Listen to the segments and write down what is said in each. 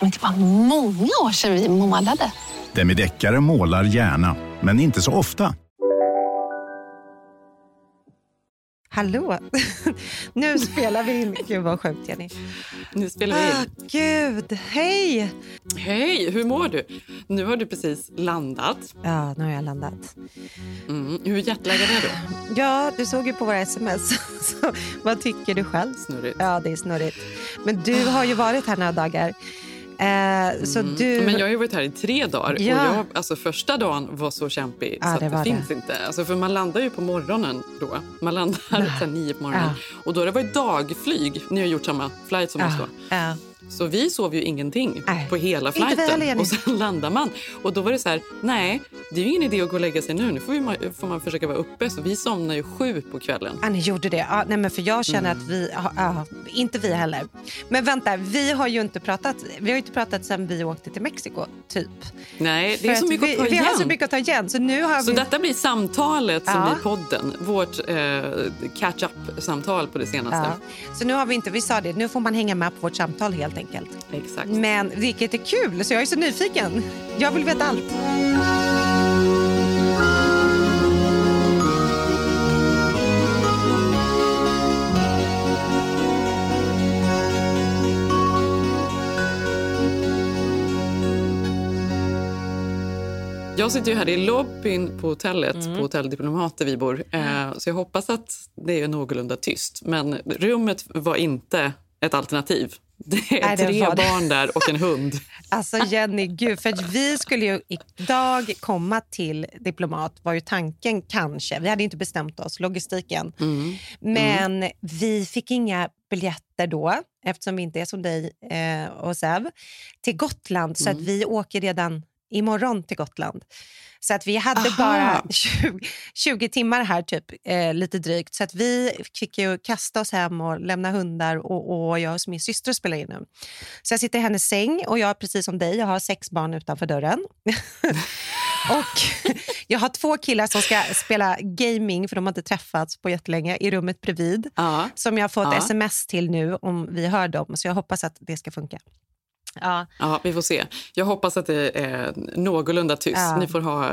Men det var många år sedan vi målade. Demideckare målar gärna, men inte så ofta. Hallå! nu spelar vi in. Gud vad sjukt Jenny. Nu spelar vi Ah, in. gud, hej! Hej, hur mår du? Nu har du precis landat. Ja, nu har jag landat. Mm. Hur jetlaggad är du? Ja, du såg ju på våra sms. Så, vad tycker du själv? Snurrigt. Ja, det är snurrigt. Men du har ju varit här några dagar. Eh, så du... Men jag har varit här i tre dagar. Ja. Och jag, alltså, första dagen var så kämpig Ja, så att det det, finns det. inte. Alltså, för man landar ju på morgonen då. Man landar ja. nio på morgonen. Och då har det varit dagflyg. Ni har gjort samma flight som oss ja, då. Så vi sov ju ingenting Nej. på hela vi flighten. och sen landar man. Och då var det så här, nej, det är ju ingen idé att gå och lägga sig nu. Nu får, vi, får man försöka vara uppe. Så vi somnar ju sju på kvällen. Ja, ni gjorde det. Ja, nej, men för jag känner Mm. att vi... Ja, inte vi heller. Men vänta, vi har ju inte pratat, vi har inte pratat sen vi åkte till Mexiko, typ. Nej, det är För så mycket vi, att ta Vi igen. har så mycket att ta igen. Så nu har Så vi... detta blir samtalet som Ja. blir podden. Vårt eh, catch-up-samtal på det senaste. Så nu har vi inte, vi sa det, nu får man hänga med på vårt samtal helt enkelt. Exakt. Men vilket är kul, så jag är så nyfiken. Jag vill veta allt. Jag sitter ju här i lobbyn på hotellet, Mm. på Hotell Diplomat där vi bor. Eh, så jag hoppas att det är någorlunda tyst. Men rummet var inte ett alternativ. Det är Nej, det tre barn där och en hund. Alltså Jenny, gud, för att vi skulle ju idag komma till Diplomat var ju tanken kanske. Vi hade inte bestämt oss, logistiken. Mm. Men vi fick inga biljetter då, eftersom vi inte är som dig eh, och Zev, till Gotland. Så att Mm. vi åker redan imorgon till Gotland. Så att vi hade Aha. bara 20, 20 timmar här, typ, eh, lite drygt. Så att vi fick ju kasta oss hem och lämna hundar och, och jag och min syster spelar in nu. Så jag sitter i hennes säng och jag, precis som dig, jag har sex barn utanför dörren. och jag har två killar som ska spela gaming, för de har inte träffats på jättelänge, i rummet bredvid. Ja. Som jag har fått Ja. sms till nu om vi hör dem. Så jag hoppas att det ska funka. Ja, ja, vi får se. Jag hoppas att det är någorlunda tyst. Ja. Ni får ha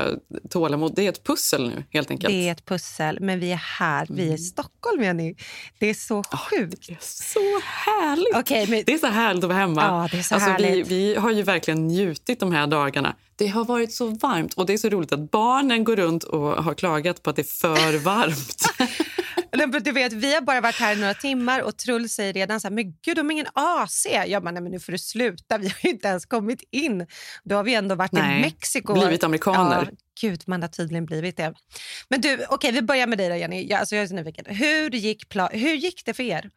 tålamod. Det är ett pussel nu, helt enkelt. det är ett pussel, men vi är här. Vi är i Stockholm, Jenny. Det är så sjukt. Det är så härligt! Okej, men Det är så härligt att vara hemma. Ja, det är så alltså, vi, härligt. vi har ju verkligen njutit de här dagarna. Det har varit så varmt och det är så roligt att barnen går runt och har klagat på att det är för varmt. Du vet, vi har bara varit här några timmar och Trull säger redan så här, men gud de har ingen AC. Jag bara, nej men nu får du sluta, vi har ju inte ens kommit in. Då har vi ändå varit Nej, i Mexiko. blivit amerikaner. Ja, gud, man har tydligen blivit det. Men du, okej vi börjar med dig då Jenny. Jag, alltså, jag är så nyfiken. Hur gick, hur gick det för er?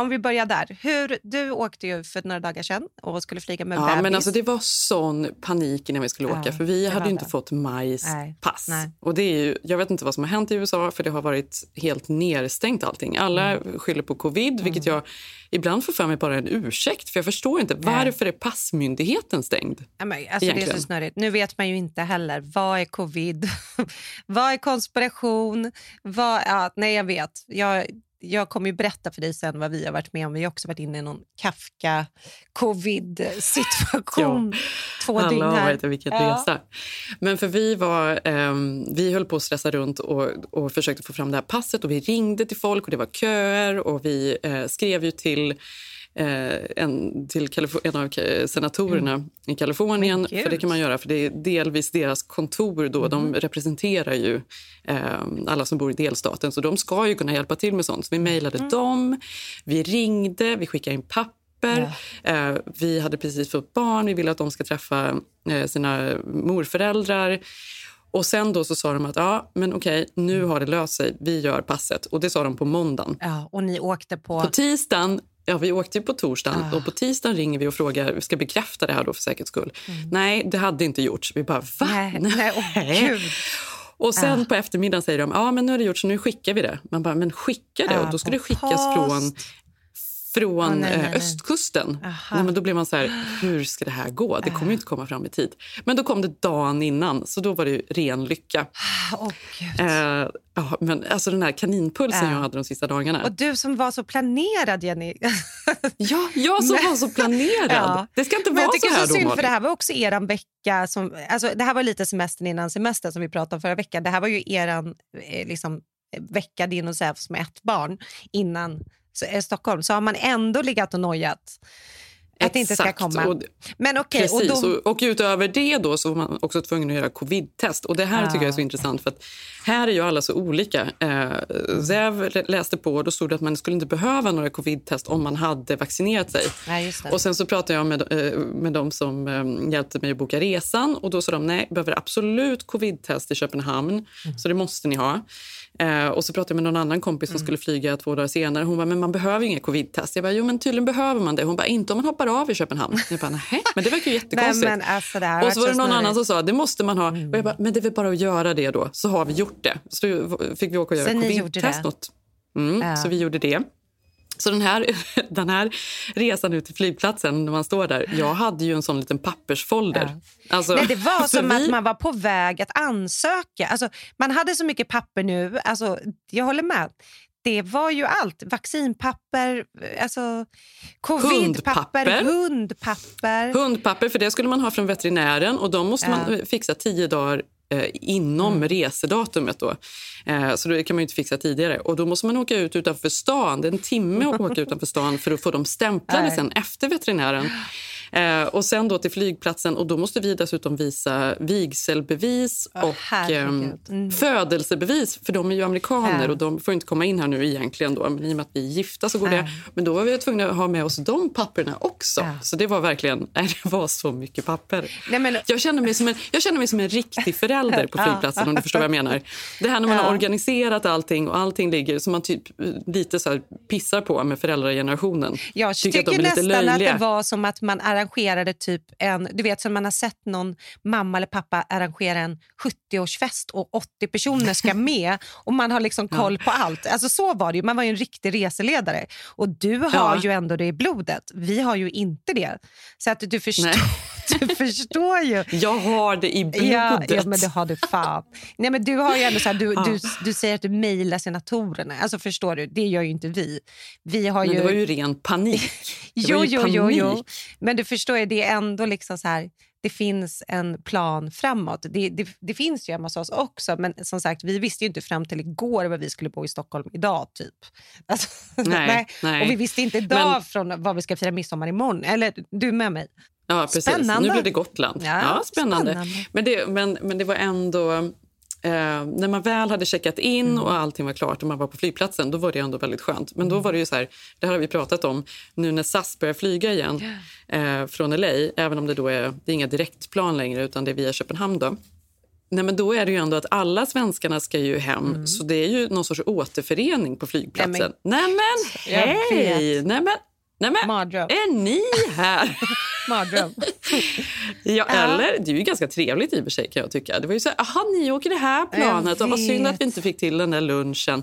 Om vi börjar där. Hur, du åkte ju för några dagar sedan och skulle flyga med Ja, bebis. men alltså, det var sån panik innan vi skulle Ja, åka. För vi hade inte det. fått Majs Nej, pass. nej. Och det är ju, jag vet inte vad som har hänt i USA för det har varit helt nerstängt allting. Alla Mm. skyller på covid, vilket jag ibland får för mig bara en ursäkt. För jag förstår inte, varför är passmyndigheten stängd? Ja, men, alltså, det är så snurrigt. Nu vet man ju inte heller. Vad är covid? vad är konspiration? Vad, ja, nej, jag vet. Jag, jag kommer ju berätta för dig sen vad vi har varit med om. Vi har också varit inne i någon Kafka-covid-situation. Två Alla dygn har här. varit i vilket Ja. resa. Men för vi var, ehm, vi höll på att stressa runt och, och försökte få fram det här passet och vi ringde till folk och det var köer och vi eh, skrev ju till eh, en, till Kalif- en av eh, senatorerna i Kalifornien. Mm. Men gud. För det kan man göra, för det är delvis deras kontor. Då. De Mm. representerar ju eh, alla som bor i delstaten, så de ska ju kunna hjälpa till med sånt. Så vi mejlade Mm. dem, vi ringde, vi skickade in papper. Eh, vi hade precis fått barn, vi ville att de ska träffa eh, sina morföräldrar. Och sen då så sa de att ja, men okej, nu har det löst sig, vi gör passet. Och det sa de på måndagen. Ja, och ni åkte på... På tisdagen Ja, vi åkte ju på torsdagen Ah. och på tisdagen ringer vi och frågar, vi ska bekräfta det här då för säkerhets skull. Mm. Nej, det hade inte gjorts. Vi bara, va? Nej, nej, gud. Och sen Ah. på eftermiddagen säger de, ja men nu är det gjort så nu skickar vi det. Man bara, men skicka det? Ah, och då ska det skickas post. från från Åh, nej, nej, eh, nej. östkusten. Aha. Nej, men då blev man så här, hur ska det här gå? Det kommer inte komma fram i tid. Men då kom det dagen innan, så då var det ju ren lycka. Gud. Eh, ja, men alltså den här kaninpulsen Ja. jag hade de sista dagarna. Och du som var så planerad, Jenny. Ja, jag som var så planerad. Ja. Det ska inte Men vara så här så då, synd, för det här var också eran vecka. Som, alltså, det här var lite semestern innan semestern som vi pratade om förra veckan. Det här var ju eran eh, liksom, vecka, din och Zeus med ett barn innan eh, Stockholm. Så har man ändå legat och nojat att det inte ska komma. Och, Men och Precis, då, och, och utöver det då så var man också tvungen att göra covid-test. Och det här tycker jag är så intressant för att här är ju alla så olika. Eh, Zev läste på och då stod det att man skulle inte behöva några covid-test om man hade vaccinerat sig. Det. Och sen så pratade jag med, eh, med de som eh, hjälpte mig att boka resan och då sa de nej, behöver absolut covid-test i Köpenhamn, Mm. så det måste ni ha. Eh, och så pratade jag med någon annan kompis Mm. som skulle flyga två dagar senare. Hon bara, men man behöver inget covid-test. Jag bara, jo men tydligen behöver man det. Hon bara, inte om man hoppar av i Köpenhamn. Jag bara, nej, men det verkar ju Nej, jättekonstigt. men alltså, det och så var det någon annan som sa, det måste man ha. Och jag bara, men det är väl bara att göra det då, så har vi gjort det. Så fick vi åka och göra covid-test. Mm, Ja. Så vi gjorde det. Så den här, den här resan ut till flygplatsen, när man står där, jag hade ju en sån liten pappersfolder. Alltså, Nej, det var för som vi- att man var på väg att ansöka. Alltså, man hade så mycket papper nu. Alltså, jag håller med. Det var ju allt. Vaccinpapper, alltså covidpapper, Hundpapper. hundpapper. Hundpapper, för det skulle man ha från veterinären och de måste man eh, fixa tio dagar eh, inom Mm. resedatumet. Då. Eh, så det kan man ju inte fixa tidigare. Och då måste man åka ut utanför stan. Det är en timme att åka utanför stan för att få dem stämplade sen efter veterinären. Eh, och sen då till flygplatsen och då måste vi dessutom visa vigselbevis och herregud. ehm, Mm. födelsebevis för de är ju amerikaner Ja. och de får inte komma in här nu egentligen då, men i och med att vi är gifta så går Ja. det. Men då var vi tvungna att ha med oss de papperna också. Ja. Så det var verkligen, det var så mycket papper. Nej, men- Jag känner mig som en, jag känner mig som en riktig förälder på flygplatsen om du förstår vad jag menar. Det här när man har organiserat allting och allting ligger som man typ lite så pissar på med föräldragenerationen. Jag Tycker tycker, att de är lite nästan att det var som att man arrangerade typ en, du vet som man har sett någon mamma eller pappa arrangera en 70-årsfest och 80 personer ska med och man har liksom koll på allt. Alltså så var det ju, man var ju en riktig reseledare. Och du har Ja. ju ändå det i blodet, vi har ju inte det. Så att du förstår. du förstår ju. Jag har det i blodet. Ja, ja, men det har du fan. Nej, men du har ju ändå så här, du, Ja. du, du säger att du mejlar senatorerna. Alltså förstår du, det gör ju inte vi. Vi har Men ju... det var ju ren panik. Jo, var ju jo, jo, jo. panik. Men du förstår ju, det är ändå liksom så här, det finns en plan framåt. Det, det, det finns ju hemma hos oss också, men som sagt, vi visste ju inte fram till igår vad vi skulle bo i Stockholm idag. typ. Alltså, Nej, nej. Och vi visste inte idag Men- från vad vi ska fira midsommar imorgon. Eller du med mig? Ja, precis. Spännande. Nu blev det Gotland. Ja, Ja, spännande. spännande. Men, det, men, men det var ändå... Eh, när man väl hade checkat in Mm. och allting var klart och man var på flygplatsen, då var det ändå väldigt skönt. Men Mm. då var det ju så här, det här har vi pratat om, nu när SAS börjar flyga igen eh, från LA, även om det då är, det är inga direktplan längre utan det är via Köpenhamn då. Nej, men då är det ju ändå att alla svenskarna ska ju hem, så det är ju någon sorts återförening på flygplatsen. Mm. Nej, Nej men, hej! Nej men, nej men, Mardröm. är ni här? Mardröm. Ja, eller? Det är ju ganska trevligt i och för sig kan jag tycka. Det var ju så här, aha, ni åker det här planet. Och vad synd att vi inte fick till den där lunchen.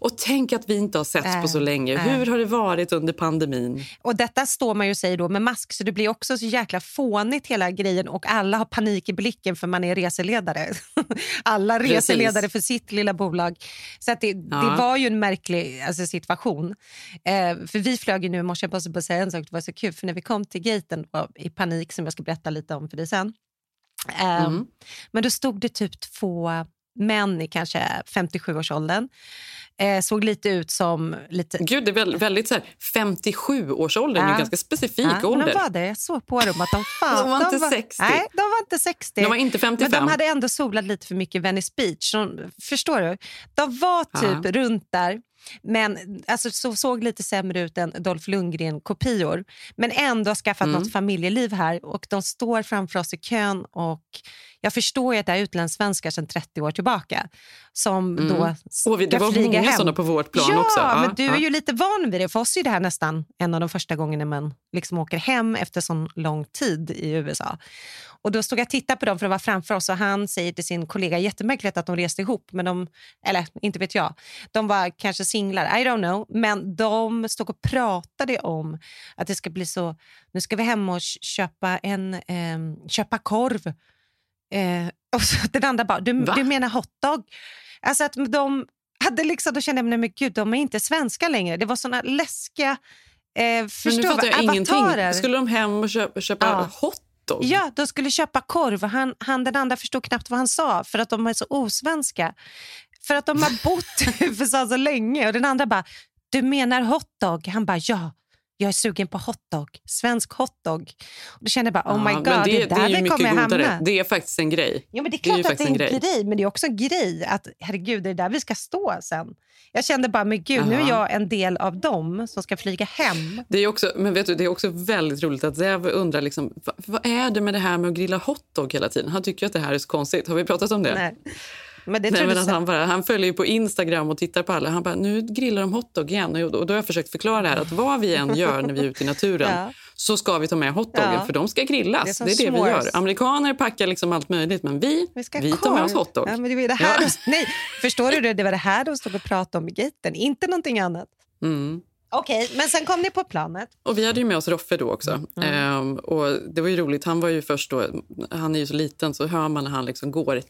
Och tänk att vi inte har setts Äh, på så länge. äh. Hur har det varit under pandemin? Och detta står man ju säger då med mask så det blir också så jäkla fånigt hela grejen och alla har panik i blicken för man är reseledare. alla Precis. reseledare för sitt lilla bolag. Så att det, det Ja. var ju en märklig alltså, situation. Eh, för vi flög ju nu i morse, jag måste bara säga en sak, det var så kul för när vi kom till gaten i panik som jag ska berätta lite om för dig sen. Eh, Mm. Men då stod det typ två män i kanske 57-årsåldern. Eh, såg lite ut som lite Gud, det är väl, väldigt så här, 57-årsåldern, Ja. en ganska specifik Ja, ålder. de var det. Jag såg på dem att de fan... De var inte 60. Nej, de var inte 60. De var inte 55. Men de hade ändå solat lite för mycket Venice Beach. De, förstår du? De var typ Ja. runt där. Men alltså, så såg lite sämre ut än Dolph Lundgren-kopior. Men ändå har skaffat Mm. något familjeliv här och de står framför oss i kön och jag förstår ju att det är utlandssvenskar sedan 30 år tillbaka som då ska Och det var flyga många hem. sådana på vårt plan ja, också. men du är ju lite van vid det. För oss är det här nästan en av de första gångerna man liksom åker hem efter så lång tid i USA. Och då stod jag och tittade på dem för de var framför oss och han säger till sin kollega, jättemärkligt att de reste ihop, men de, eller inte vet jag, de var kanske singlar, I don't know, men de stod och pratade om att det ska bli så, nu ska vi hem och köpa en, ehm, köpa korv. Eh, och så den andra bara, du, Va? du menar hotdog? Alltså att de hade liksom, då kände jag, nej men gud, de är inte svenska längre. Det var såna läskiga, eh, Men nu förstår fattar jag ingenting. avatarer. Skulle de hem och köpa, köpa Ja. hotdog? Ja, de skulle köpa korv han, han, den andra förstod knappt vad han sa för att de är så osvenska. För att de har bott i USA så länge och den andra bara, du menar hotdog? Han bara, ja. Jag är sugen på hotdog, svensk hotdog. Och då kände jag bara, oh my Ja, god, men det, är där är ju vi mycket kommer jag hamna. Det är faktiskt en grej. Ja, men det är det är klart att det är en grej. en men det är också en grej att herregud, det är där vi ska stå sen. Jag kände bara, men gud, nu är jag en del av dem som ska flyga hem. Det är också, men vet du, det är också väldigt roligt att Zev undrar liksom, vad, vad är det med det här med att grilla hotdog hela tiden? Han tycker att det här är så konstigt. Har vi pratat om det? Nej. Men det Nej, men att han, bara, han följer ju på Instagram och tittar på alla. Han bara, nu grillar de hotdog igen. Och då har jag försökt förklara det här att vad vi än gör när vi är ute i naturen Ja. så ska vi ta med hotdoggen Ja. för de ska grillas. Det är Det det, vi gör. Amerikaner packar liksom allt möjligt men vi, Vi, ska vi tar med oss hotdog. Ja, men det var det här Ja. de, nej, förstår du det? Det var det här de stod och pratade om i gaten, inte någonting annat. Mm. Okej, okay, men sen kom ni på planet. Och Vi hade ju med oss Roffe då också. Mm. Ehm, och Det var ju roligt. Han var ju först då, han är ju så liten, så hör man när han liksom går...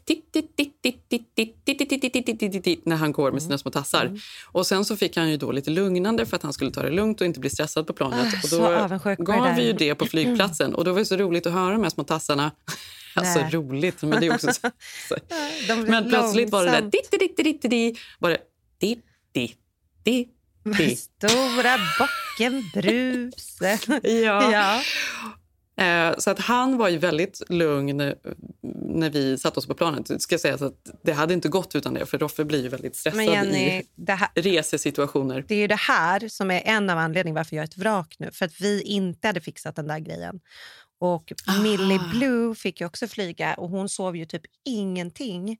När han går med sina små tassar. Mm. Och Sen så fick han ju då lite lugnande för att han skulle ta det lugnt och inte bli stressad på planet. och Då gav vi ju det på flygplatsen. Och Då var det så roligt att höra de här små tassarna. Alltså Nej. roligt, men det är också så. Men plötsligt var det där... Var det... Ditt, ditt, ditt, Stora bocken Bruse. Ja. ja. Eh, Så att han var ju väldigt lugn när vi satte oss på planet. Det ska sägas att det hade inte gått utan det, för Roffe blir ju väldigt stressad Men Jenny, i det, här, resesituationer. det är ju det här som är en av anledningarna varför jag är ett vrak nu. För att vi inte hade fixat den där grejen. Och Millie Blue fick ju också flyga och hon sov ju typ ingenting.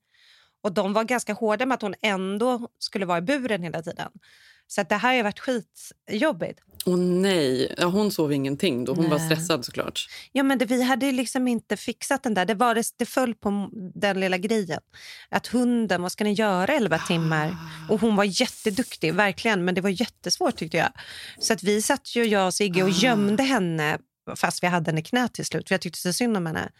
Och de var ganska hårda med att hon ändå skulle vara i buren hela tiden. Så att det här har varit skitjobbigt. Åh nej, ja, hon sov ingenting då. Hon var Nej. stressad såklart. Ja, men det, vi hade liksom inte fixat den där. Det, var, det, det föll på den lilla grejen. Att hunden, vad ska ni göra 11 timmar? Och hon var jätteduktig, verkligen. Men det var jättesvårt tyckte jag. Så att vi satt ju, jag och Sigge, och gömde henne fast vi hade henne i knät till slut. För jag tyckte så synd om henne.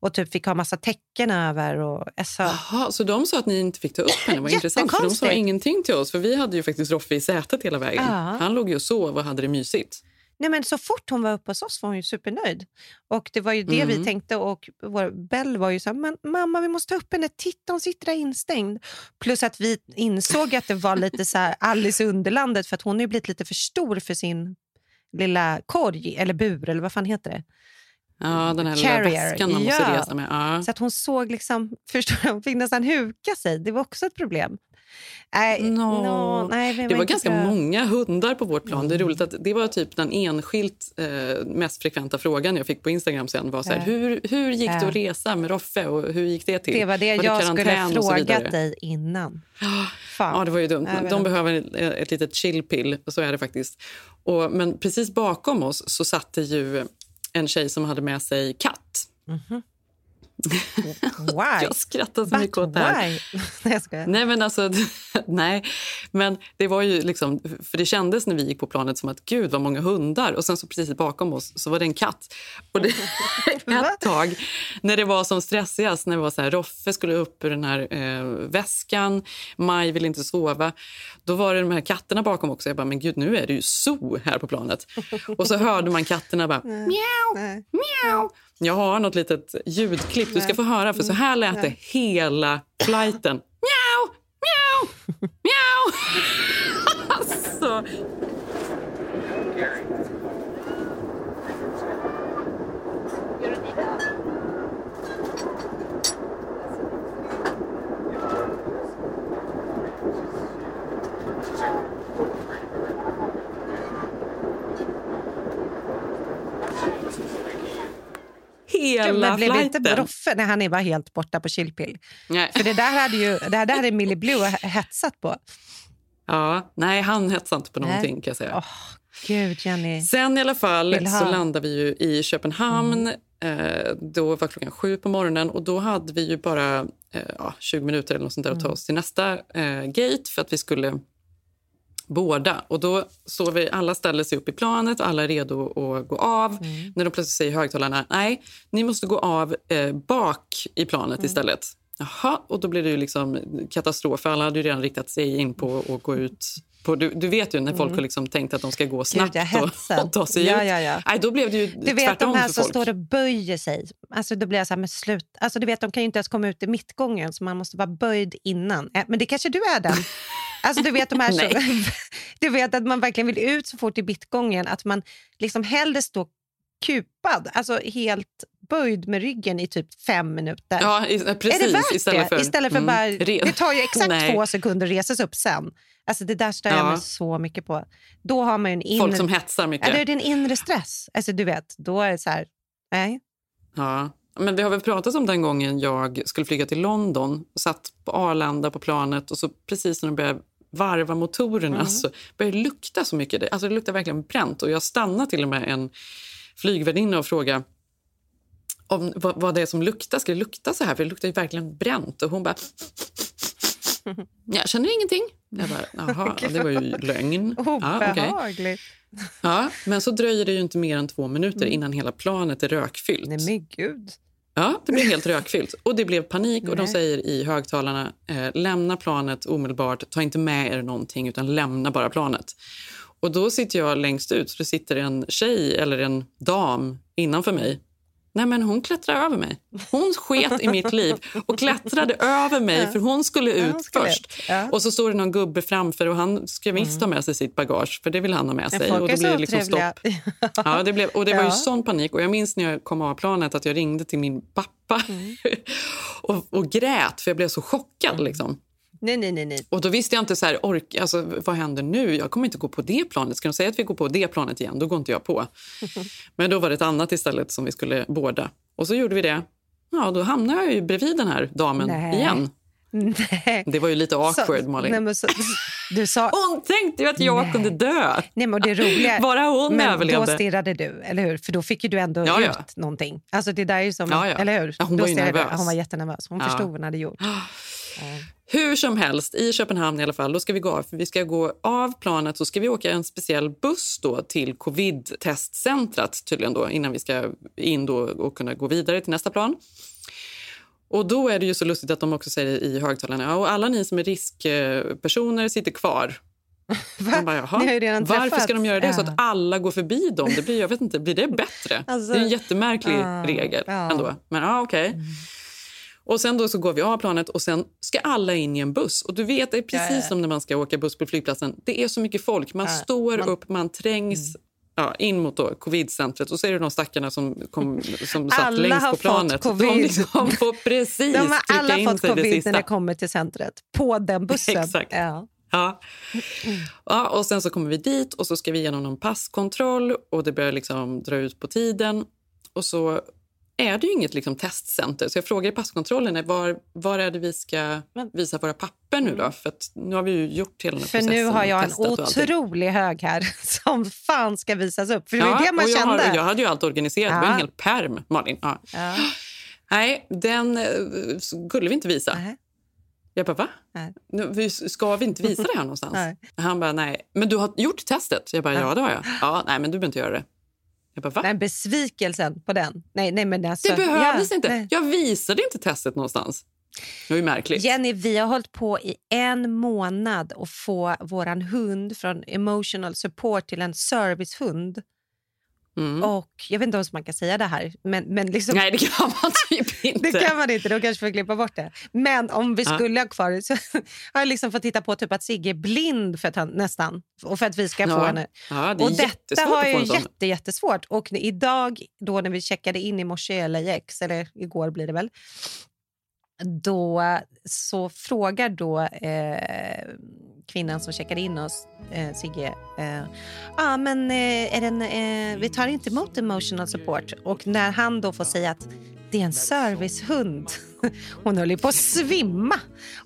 Och typ fick ha massa tecken över. Och, alltså, Jaha, så de sa att ni inte fick ta upp henne? Vad intressant, för de sa ingenting till oss. För vi hade ju faktiskt Roffe i sätet hela vägen. Ja. Han låg ju och sov och hade det mysigt. Nej, men så fort hon var uppe hos oss var hon ju supernöjd. Och det var ju det vi Mm. tänkte. Och vår Bell var ju så här, men mamma vi måste ta upp henne, titta hon sitter där instängd. Plus att vi insåg att det var lite så här Alice i Underlandet för att hon har ju blivit lite för stor för sin lilla korg eller bur eller vad fan heter det. Ja, den här lilla Carrier, väskan man måste ja. resa med. Ja. Så att hon såg liksom, förstår hon fick nästan huka sig. Det var också ett problem. Nej, Nå. nå, nej, Det var ganska bra. många hundar på vårt plan. Det är roligt att det var typ den enskilt eh, mest frekventa frågan jag fick på Instagram sen. Var så här, Ja. hur, hur gick det Ja. att resa med Roffe och hur gick det till? Det var det Var jag skulle och så vidare? frågat dig innan. Fan. Ja, det var ju dumt. De inte. behöver ett litet chillpill, så är det faktiskt. Och, men precis bakom oss så satt det ju en tjej som hade med sig katt. Why? Jag skrattar så But mycket åt det här. Nej, jag. Nej, men alltså, nej. Men det var ju liksom, för det kändes när vi gick på planet som att gud vad många hundar. Och sen så precis bakom oss så var det en katt. Och det, ett tag när det var som stressigast, när det var så här, Roffe skulle upp ur den här eh, väskan, Maj ville inte sova. Då var det de här katterna bakom också. Jag bara, men gud nu är det ju zoo här på planet. Och så hörde man katterna bara, mjau, mjau. Jag har något litet ljudklipp du ska få höra för så här lät det hela flighten. Mjau, mjau, mjau. alltså. Hela men blev inte flighten. Roffe när han bara helt borta på chillpill? Nej. För det där hade ju det där hade Millie Blue hetsat på. Ja, nej, han hetsade inte på Nej. någonting kan jag säga. Åh, Gud, Jenny. Sen i alla fall så landade vi ju i Köpenhamn. Mm. Eh, då var klockan sju på morgonen och då hade vi ju bara eh, ja, 20 minuter eller något sånt där att ta Mm. oss till nästa eh, gate för att vi skulle båda. Och då så vi, alla ställer sig upp i planet och alla är redo att gå av. Mm. När de plötsligt säger högtalarna, nej, ni måste gå av eh, bak i planet Mm. istället. Jaha, och då blev det ju liksom katastrof. Alla hade ju redan riktat sig in på att gå ut. På, du, du vet ju när folk har liksom tänkt att de ska gå snabbt Mm. jag och, och ta sig Ja, ut. ja, ja. Nej, då blev det ju Du vet de här som står och böjer sig. Alltså, då blir jag så här, men slut. Alltså, du vet, de kan ju inte ens komma ut i mittgången så man måste vara böjd innan. Eh, Men det kanske du är den. Alltså, du vet de här som, Du vet att man verkligen vill ut så fort i mittgången att man liksom hellre står kupad, alltså helt böjd med ryggen i typ fem minuter. Ja, precis. är det värt istället det? för, istället för mm, bara... re- Det tar ju exakt två sekunder att resa sig upp sen. Alltså det där stör jag Ja. mig så mycket på. Då har man ju en inre... Folk som hetsar mycket. Ja, det är din inre stress. Alltså du vet, då är det så här... Nej. Ja. Men vi har väl pratat om den gången jag skulle flyga till London. Satt på Arlanda på planet och så precis när de började varva motorerna Mm. så började det lukta så mycket. Det- Alltså det luktar verkligen bränt. Och jag stannade till och med en flygvärdinna och frågade om vad, vad det är som luktar. Ska det lukta så här? För det luktar ju verkligen bränt. Och hon bara... Jag känner ingenting. Jag bara, jaha, ja, det var ju lögn. Ja. Obehagligt. ja, men så dröjer det ju inte mer än två minuter innan hela planet är rökfyllt. Nej men gud. Ja, det blev helt rökfyllt. Och det blev panik och de Nej. säger i högtalarna eh, lämna planet omedelbart, ta inte med er någonting utan lämna bara planet. Och då sitter jag längst ut, så det sitter en tjej eller en dam innanför mig. Nej, men hon klättrade över mig. Hon sket i mitt liv och klättrade över mig för hon skulle Ja, ut hon skulle först. ut, ja. Och så står det någon gubbe framför och han ska visst ha med sig sitt bagage för det vill han ha med Men sig. folk Och är då blir det liksom stopp. Ja, det blev, och det var ju Ja. sån panik. Och jag minns när jag kom av planet att jag ringde till min pappa Mm. och, och grät för jag blev så chockad. Mm. Liksom. Nej, nej, nej. nej. Och då visste jag inte så här, ork, alltså, vad händer nu? Jag kommer inte gå på det planet. Ska de säga att vi går på det planet igen, då går inte jag på. Men då var det ett annat istället som vi skulle båda. Och så gjorde vi det. Ja, då hamnade jag ju bredvid den här damen Nej. igen. nej. Det var ju lite awkward, Malin. Nej, men så, du sa... Hon tänkte ju att jag Nej. kunde dö. Nej, men det roliga... Bara hon men överlevde. då stirrade du, eller hur? För då fick ju du ändå Ja, ut ja. någonting. Alltså det där är som, Ja, ja. eller hur? Ja, hon då var ju du. nervös. Hon var jättenervös. Hon förstod vad hon hade gjort. Hur som helst, i Köpenhamn i alla fall, då ska vi gå av. För vi ska gå av planet så ska vi åka en speciell buss då till covid-testcentrat tydligen då, innan vi ska in då och kunna gå vidare till nästa plan. Och då är det ju så lustigt att de också säger i högtalarna, ja, och alla ni som är riskpersoner sitter kvar. Man bara, Varför träffats. ska de göra det så Ja. att alla går förbi dem? Det blir, jag vet inte, blir det bättre? Alltså, det är en jättemärklig ja, regel ja. Mm. ändå. Men ja, okej. Och sen då så går vi av planet och sen ska alla in i en buss. Och du vet, det är precis Ja, som när man ska åka buss på flygplatsen. Det är så mycket folk. Man står man- Mm. upp, man trängs ja, in mot då, covidcentret. Och så är det de stackarna som, kom, som satt Alla längst har på fått planet. covid. De liksom får precis De har alla in fått covid när de kommer till centret. På den bussen. Exakt. Ja. Ja. ja, och sen så kommer vi dit och så ska vi igenom någon passkontroll och det börjar liksom dra ut på tiden. Och så är det ju inget liksom testcenter. Så jag frågar i passkontrollen var, var är det vi ska visa våra papper nu då? För att nu har vi ju gjort hela den För processen. nu har jag en otrolig hög här som fan ska visas upp. För det var Ja, det man jag, kände. har, jag hade ju allt organiserat. Det var Ja. en hel perm, Malin. Ja. Ja. Nej, den eh, skulle vi inte visa. Nej. Jag bara, va? Nej. Ska vi inte visa det här någonstans? Nej. Han bara, nej. Men du har gjort testet? Jag bara, ja, det har jag. Ja, nej, men du behöver inte göra det. Jag bara, va? Nej, besvikelsen på den. Nej, nej, men alltså, det behövdes ja, inte. nej. Jag visade inte testet någonstans. Det var märkligt. Jenny, vi har hållit på i en månad att få våran hund från emotional support till en servicehund. Mm. Och Jag vet inte om man kan säga det här, men, men liksom, Nej, det kan man typ inte. det kan man inte. Då kanske får klippa bort det. Men om vi Ja. skulle ha kvar det så har jag liksom fått titta på typ att Sigge är blind för att han, nästan och för att vi ska få Ja. henne. Ja, det Och detta har få sån. jätte, jättesvårt. Och idag då när vi checkade in i morse i LAX, eller igår blir det väl, då så frågar då eh, kvinnan som checkade in oss, eh, Sigge, ja ah, men eh, är den, eh, vi tar inte emot emotional support. Och när han då får säga att det är en servicehund. Hon höll ju på att svimma.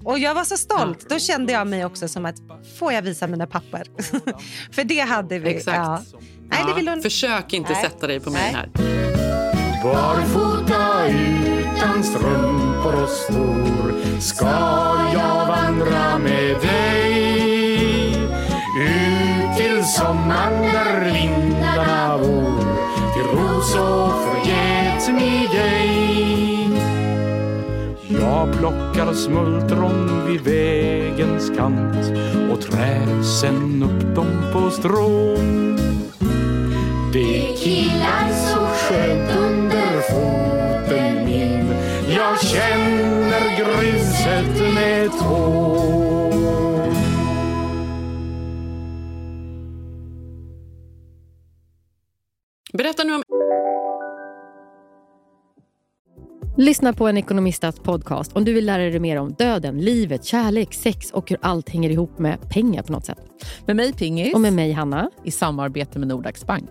Och jag var så stolt. Då kände jag mig också som att, får jag visa mina papper? För det hade vi. Exakt. Ja. Nej, Ja, det vill hon... Försök inte Nej. sätta dig på mig Nej. här. Barfota utan strumpor och ska jag vandra med dig ut till sommaren där vindarna bor till ros och förgätmigej. Jag plockar smultron vid vägens kant och trär sen upp dem på strån. Det killar så skönt under foten min Jag känner tån Berätta nu om Lyssna på en ekonomistats podcast om du vill lära dig mer om döden, livet, kärlek, sex och hur allt hänger ihop med pengar på något sätt. Med mig Pingis. Och med mig Hanna. I samarbete med Nordax Bank.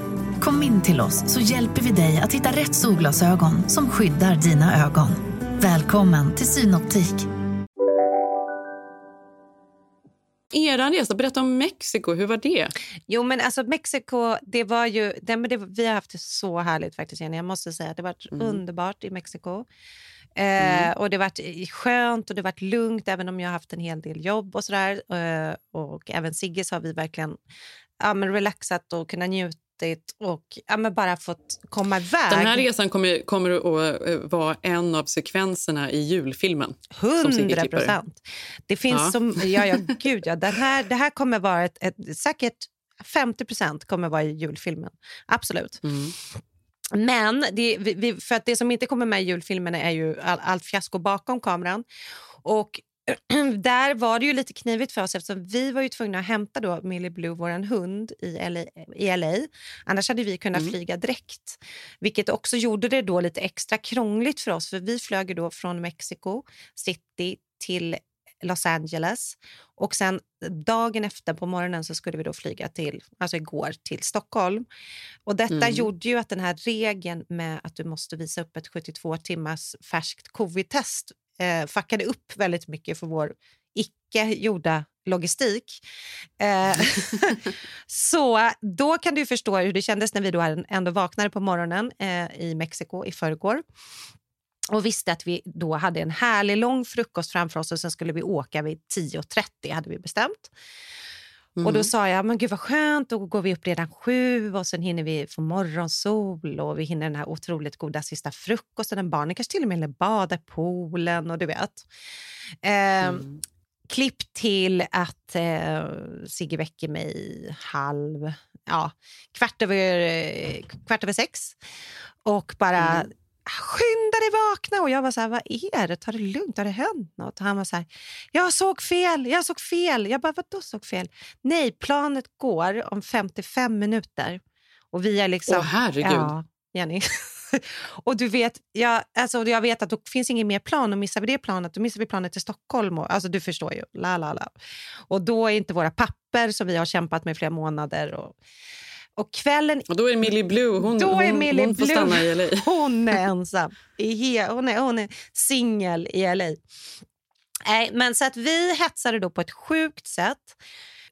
Kom in till oss så hjälper vi dig att hitta rätt solglasögon som skyddar dina ögon. Välkommen till Synoptik. er resa. Berätta om Mexiko. Hur var det? Jo, men alltså Mexiko, det var ju... Det, men det, vi har haft det så härligt faktiskt, Jenny. Jag måste säga. Det har varit Mm. underbart i Mexiko. Eh, och det har varit skönt och det har varit lugnt, även om jag har haft en hel del jobb och sådär. Eh, och även Sigge så har vi verkligen ja, men relaxat och kunnat njutit och ja, bara fått komma iväg. Den här resan kommer, kommer att eh, vara en av sekvenserna i julfilmen. som Sigge 100 klipper. procent. Det finns Ja. som... Ja, ja, gud ja. Den här, det här kommer vara ett, ett... Säkert 50 procent kommer vara i julfilmen. Absolut. Mm. Men det, vi, för att det som inte kommer med i julfilmerna är ju all, allt fiasko bakom kameran. Och där var det ju lite knivigt för oss eftersom vi var ju tvungna att hämta då Millie Blue, vår hund, i LA, i LA. Annars hade vi kunnat flyga direkt. Vilket också gjorde det då lite extra krångligt för oss. För Vi flög då från Mexico City till Los Angeles. Och sen dagen efter på morgonen så skulle vi då flyga till, alltså igår, till Stockholm. Och detta Mm. gjorde ju att den här regeln med att du måste visa upp ett 72 timmars färskt covid-test eh, fuckade upp väldigt mycket för vår icke gjorda logistik. Eh, så då kan du förstå hur det kändes när vi då ändå vaknade på morgonen eh, i Mexiko i förrgår och visste att vi då hade en härlig lång frukost framför oss och sen skulle vi åka vid 10.30 hade vi bestämt. Och Mm. då sa jag, men gud vad skönt, då går vi upp redan sju och sen hinner vi få morgonsol och vi hinner den här otroligt goda sista frukosten. Barnen kanske till och med hinner bada i poolen och du vet. Eh, Mm. Klipp till att eh, Sigge väcker mig halv, ja, kvart över, eh, kvart över sex och bara Mm. Skynda dig vakna. Och jag var så här, vad är det? Ta det lugnt, har det hänt något? Och han var så här, jag såg fel, jag såg fel. Jag bara, vadå såg fel? Nej, planet går om 55 minuter. Och vi är liksom... Åh, herregud. Ja, Jenny. och du vet, jag, alltså, jag vet att det finns inget mer plan och missar vi det planet, då missar vi planet till Stockholm. Och, alltså, du förstår ju. La, la, la. Och då är inte våra papper som vi har kämpat med i flera månader. Och, och kvällen Och då är Millie Blue, hon, då är hon, Millie hon får Blue- stanna i LA. Hon är ensam. Hon är, hon är singel i LA. Nej, men så att vi hetsade då på ett sjukt sätt.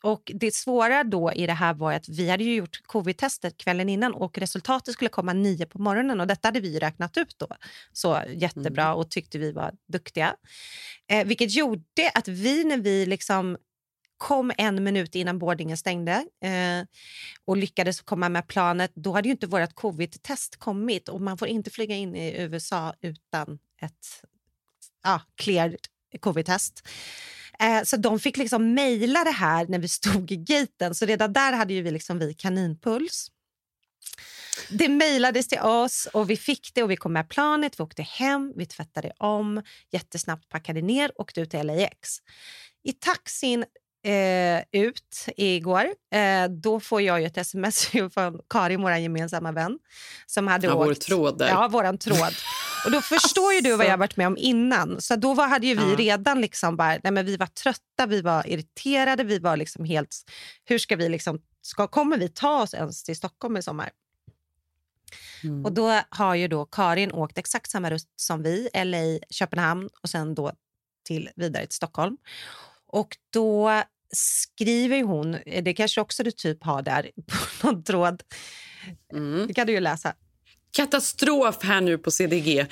Och Det svåra då i det här var att vi hade ju gjort covid-testet kvällen innan och resultatet skulle komma nio på morgonen. och Detta hade vi räknat ut då. Så jättebra och tyckte vi var duktiga. Eh, vilket gjorde att vi när vi liksom kom en minut innan boardingen stängde eh, och lyckades komma med planet, då hade ju inte vårt covid-test kommit och man får inte flyga in i USA utan ett ja, cleared covid-test. Eh, så de fick liksom mejla det här när vi stod i gaten. Så redan där hade ju vi, liksom vi kaninpuls. Det mejlades till oss och vi fick det och vi kom med planet. Vi åkte hem, vi tvättade om, jättesnabbt packade ner och åkte ut till LAX. I taxin eh, ut igår, eh, då får jag ju ett sms från Karin, vår gemensamma vän. Som hade Ja, åkt, vår tråd där. Ja, våran tråd. Och då förstår ju du vad jag har varit med om innan. Så då var, hade ju vi redan liksom bara, nej men vi var trötta, vi var irriterade, vi var liksom helt, hur ska vi liksom, ska, kommer vi ta oss ens till Stockholm i sommar? Mm. Och då har ju då Karin åkt exakt samma rutt som vi, LA, Köpenhamn och sen då till, vidare till Stockholm. Och då skriver hon, det kanske också du typ har där på någon tråd, det kan du ju läsa. Katastrof här nu på CDG.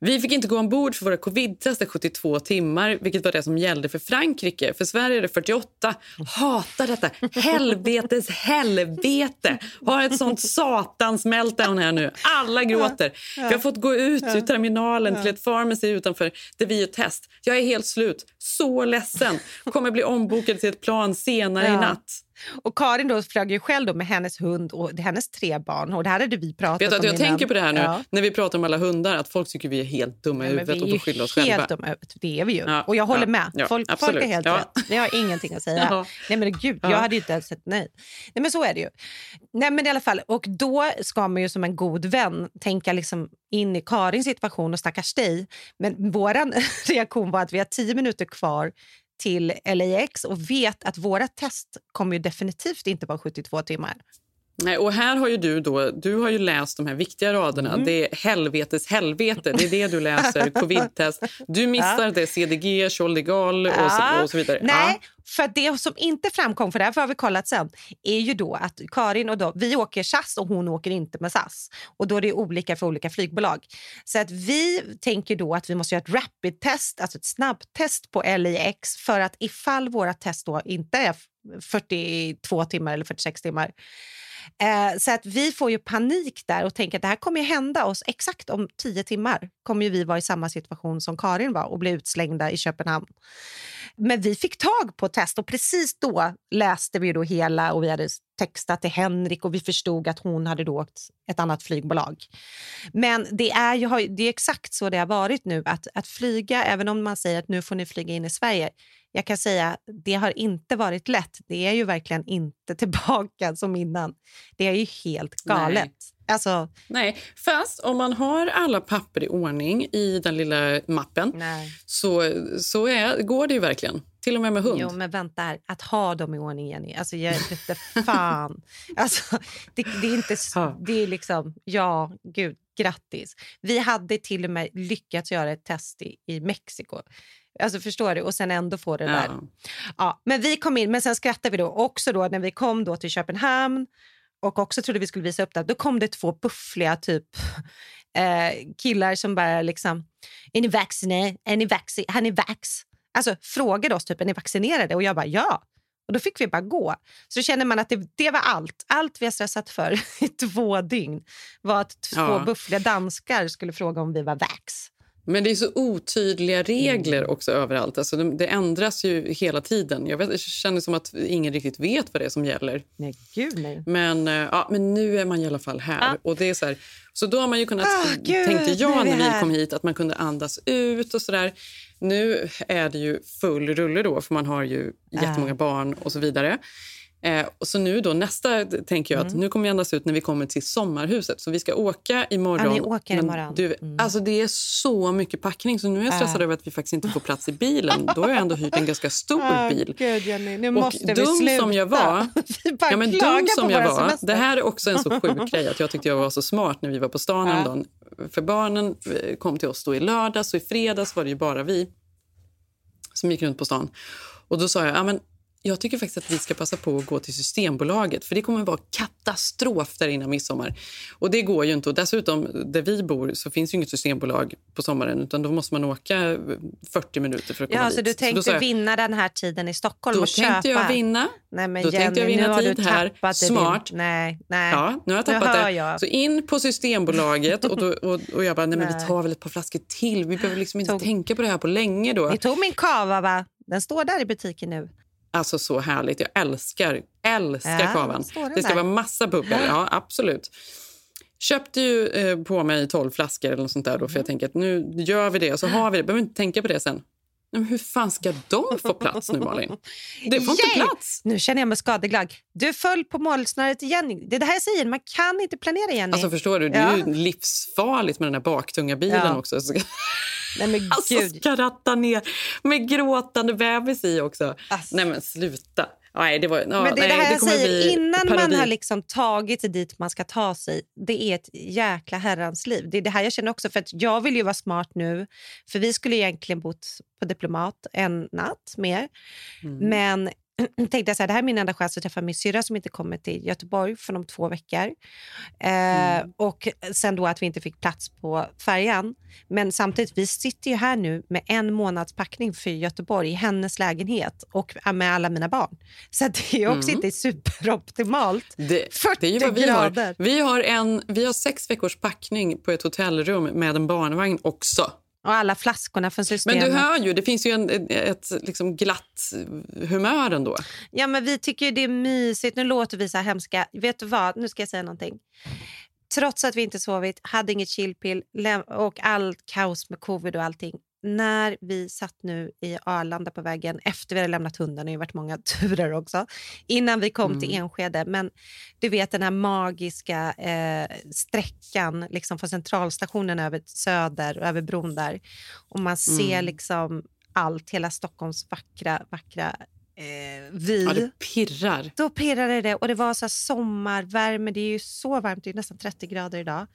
Vi fick inte gå ombord för våra covid-test i 72 timmar, vilket var det som gällde för Frankrike. För Sverige är det 48. Hatar detta. Helvetes helvete. Har ett sånt satans meltdown här nu. Alla gråter. Vi har fått gå ut ur terminalen till ett pharmacy utanför där vi gör test. Jag är helt slut. Så ledsen. Kommer bli ombokad till ett plan senare i natt. Och Karin då flög ju själv då med hennes hund och hennes tre barn. Och det här hade vi pratat Vet du om att jag innan. tänker på det här nu Ja. när vi pratar om alla hundar att folk tycker vi är helt dumma i Ja, huvudet och vi får är skylla oss ju själva. helt dumma. Det är vi ju. Ja, och jag håller ja, med. ja, folk, folk är helt Ja. rätt. Jag har ingenting att säga. Ja. Nej men gud, Ja. jag hade ju inte ens sagt nej. Nej men så är det ju. Nej men i alla fall, och då ska man ju som en god vän tänka liksom in i Karins situation och stackars dig. Men vår reaktion var att vi har tio minuter kvar till LAX och vet att våra test kommer ju definitivt inte vara 72 timmar. Nej, och här har ju du då, du har ju läst de här viktiga raderna. Mm. Det är helvetes helvete, det är det du läser, covid-test. Du missar Ja. det, CDG, Chollegal och, Ja. och så vidare. Nej, för att det som inte framkom, för det här har vi kollat sen, är ju då att Karin och då, vi åker SAS och hon åker inte med SAS. Och då är det olika för olika flygbolag. Så att vi tänker då att vi måste göra ett rapid-test, alltså ett snabbtest på LAX för att ifall våra test då inte är 42 timmar eller 46 timmar Eh, så att vi får ju panik där och tänker att det här kommer ju hända oss exakt om tio timmar. kommer ju vi vara i samma situation som Karin var och bli utslängda i Köpenhamn. Men vi fick tag på test och precis då läste vi då hela och vi hade textat till Henrik och vi förstod att hon hade då åkt ett annat flygbolag. Men det är ju det är exakt så det har varit nu att, att flyga, även om man säger att nu får ni flyga in i Sverige. Jag kan säga det har inte varit lätt. Det är ju verkligen inte tillbaka som innan. Det är ju helt galet. Nej. Alltså, Nej, fast om man har alla papper i ordning i den lilla mappen Nej. så, så är, går det ju verkligen. Till och med med hund. Jo, men vänta här. Att ha dem i ordning, Jenny. Alltså, jag vet fan. Alltså, det, det är inte... Det är liksom... Ja, gud, grattis. Vi hade till och med lyckats göra ett test i, i Mexiko. Alltså förstår du? Och sen ändå få det där. Ja. Ja, men vi kom in, men sen skrattade vi då också då när vi kom då till Köpenhamn och också trodde vi skulle visa upp det. Då kom det två buffliga typ eh, killar som bara liksom, är ni vaccinerade? Är ni vaxi- har ni vax? Alltså frågade oss typ, är ni vaccinerade? Och jag bara ja. Och då fick vi bara gå. Så känner man att det, det var allt. Allt vi har stressat för i två dygn var att två Ja. buffliga danskar skulle fråga om vi var vax. Men det är så otydliga regler Mm. också överallt. Alltså det, det ändras ju hela tiden. Jag, vet, jag känner som att ingen riktigt vet vad det är som gäller. Nej, gud nej. Men, eh, ja, men nu är man i alla fall här. Ja. Och det är så, här, så då har man ju kunnat, Ah, gud, tänkte jag när vi kom hit, att man kunde andas ut och sådär. Nu är det ju full rulle då, för man har ju jättemånga barn och så vidare. Eh, och så nu då nästa tänker jag att nu kommer vi andas ut när vi kommer till sommarhuset. Så vi ska åka imorgon. Mm. Ja, ni åker imorgon. Du, Alltså det är så mycket packning så nu är jag stressad Ja. över att vi faktiskt inte får plats i bilen. Då har jag ändå hyrt en ganska stor Ah, bil. Gud, Jenny, nu Och måste vi dum sluta. som jag var, vi ja, men dum som jag var, semester. det här är också en så sjuk grej att jag tyckte jag var så smart när vi var på stan Ja. häromdagen. För barnen eh, kom till oss då i lördags och i fredags var det ju bara vi som gick runt på stan. Och då sa jag, ja, men Jag tycker faktiskt att vi ska passa på att gå till Systembolaget för det kommer att vara katastrof där innan midsommar. Och det går ju inte. Och dessutom, där vi bor så finns ju inget Systembolag på sommaren utan då måste man åka 40 minuter för att komma Ja, dit. så du då tänkte sa jag, vinna den här tiden i Stockholm Då och tänkte köpa? jag vinna. Nej, men Då Jenny, tänkte jag vinna tid här. Smart. Din... Nej, nej. Ja, nu har jag tappat hör det. jag. Så in på Systembolaget och, då, och, och jag bara, nej men Nej. vi tar väl ett par flaskor till. Vi behöver liksom inte Tog- tänka på det här på länge då. Ni tog min kava, va? Den står där i butiken nu. Alltså så härligt. Jag älskar, älskar Ja, kavan. Det ska där. vara massa bubbel. Ja, absolut. Köpte ju eh, på mig 12 flaskor eller något sånt där då, för jag tänker att nu gör vi det och så har vi det. Behöver inte tänka på det sen. Men hur fan ska de få plats nu, Malin? Det får inte Yay! plats. Nu känner jag mig skadeglad. Du föll på målsnöret igen. Det är det här jag säger, man kan inte planera Jenny. Alltså förstår du, det är Ja. livsfarligt med den här baktunga bilen Ja. också. Nej, men Alltså gud. ska ratta ner med gråtande bebis i också. Nej men sluta. Nej, det var, ja, Men det nej, det här jag kommer säger, innan man parodi. har liksom tagit sig dit man ska ta sig, det är ett jäkla herrans liv. Det är det här jag känner också, för att jag vill ju vara smart nu, för vi skulle egentligen bott på Diplomat en natt mer, Mm. men tänkte jag så här, det här är min enda chans att träffa min syrra som inte kommer till Göteborg för om två veckor. Eh, Mm. Och sen då att vi inte fick plats på färjan. Men samtidigt, vi sitter ju här nu med en månads packning för Göteborg i hennes lägenhet och med alla mina barn. Så det är också Mm. inte superoptimalt. Det, 40 det är vad vi grader. har. Vi har, en, vi har sex veckors packning på ett hotellrum med en barnvagn också. Och alla flaskorna från Men systemet. du hör ju, det finns ju en, ett, ett liksom glatt humör ändå. Ja, men vi tycker det är mysigt. Nu låter vi så här hemska. Vet du vad? Nu ska jag säga någonting. Trots att vi inte sovit, hade inget chillpill och allt kaos med covid och allting. När vi satt nu i Arlanda på vägen efter vi hade lämnat hunden, det har ju varit många turer också, innan vi kom till Enskede. Men du vet den här magiska eh, sträckan liksom från centralstationen över Söder och över bron där. Och man ser Mm. liksom allt, hela Stockholms vackra, vackra eh, vi. Ja, det pirrar. Då pirrade det och det var så sommarvärme. Det är ju så varmt, det är nästan 30 grader idag.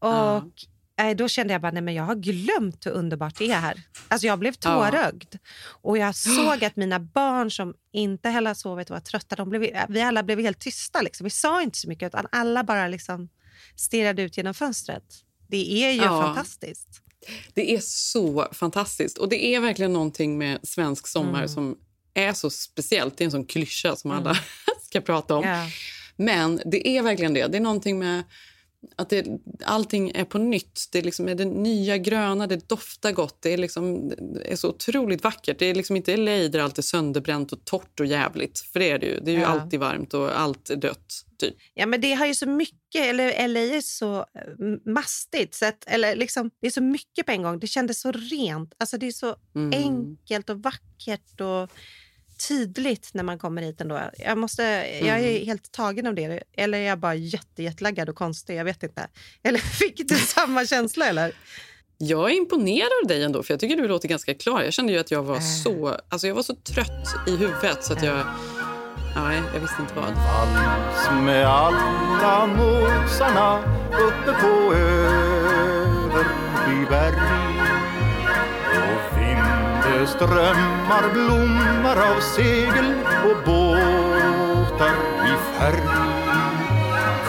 Och eh, då kände jag bara, nej men jag har glömt hur underbart det är här. Alltså jag blev tårögd. Och jag såg att mina barn som inte heller sovit och var trötta, de blev, vi alla blev helt tysta. Liksom. Vi sa inte så mycket, utan alla bara liksom stirrade ut genom fönstret. Det är ju Ja. fantastiskt. Det är så fantastiskt. Och det är verkligen någonting med svensk sommar Mm. som är så speciellt. Det är en sån klyscha som alla ska prata om. Ja. Men det är verkligen det. Det är någonting med att det, allting är på nytt. Det är, liksom, är det nya gröna, det doftar gott. Det är, liksom, det är så otroligt vackert. Det är liksom inte LA där allt är sönderbränt och torrt och jävligt. För det är det ju. Det är ju Ja. alltid varmt och allt är dött. Typ. Ja, men det har ju så mycket, eller LA är så eh, mastigt, så att, eller liksom, det är så mycket på en gång. Det kändes så rent, alltså det är så Mm. enkelt och vackert och tydligt när man kommer hit ändå. Jag, måste, jag är Mm. helt tagen av det, eller är jag bara jätte, jättelaggad och konstig? Jag vet inte. Eller fick du samma känsla eller? Jag är imponerad av dig ändå, för jag tycker du låter ganska klar. Jag kände ju att jag var Äh. så, alltså jag var så trött i huvudet så att jag, nej, jag visste inte vad. Vals med alla måsarna uppe på Överbyberg strömmar blommar av segel och båtar i färg.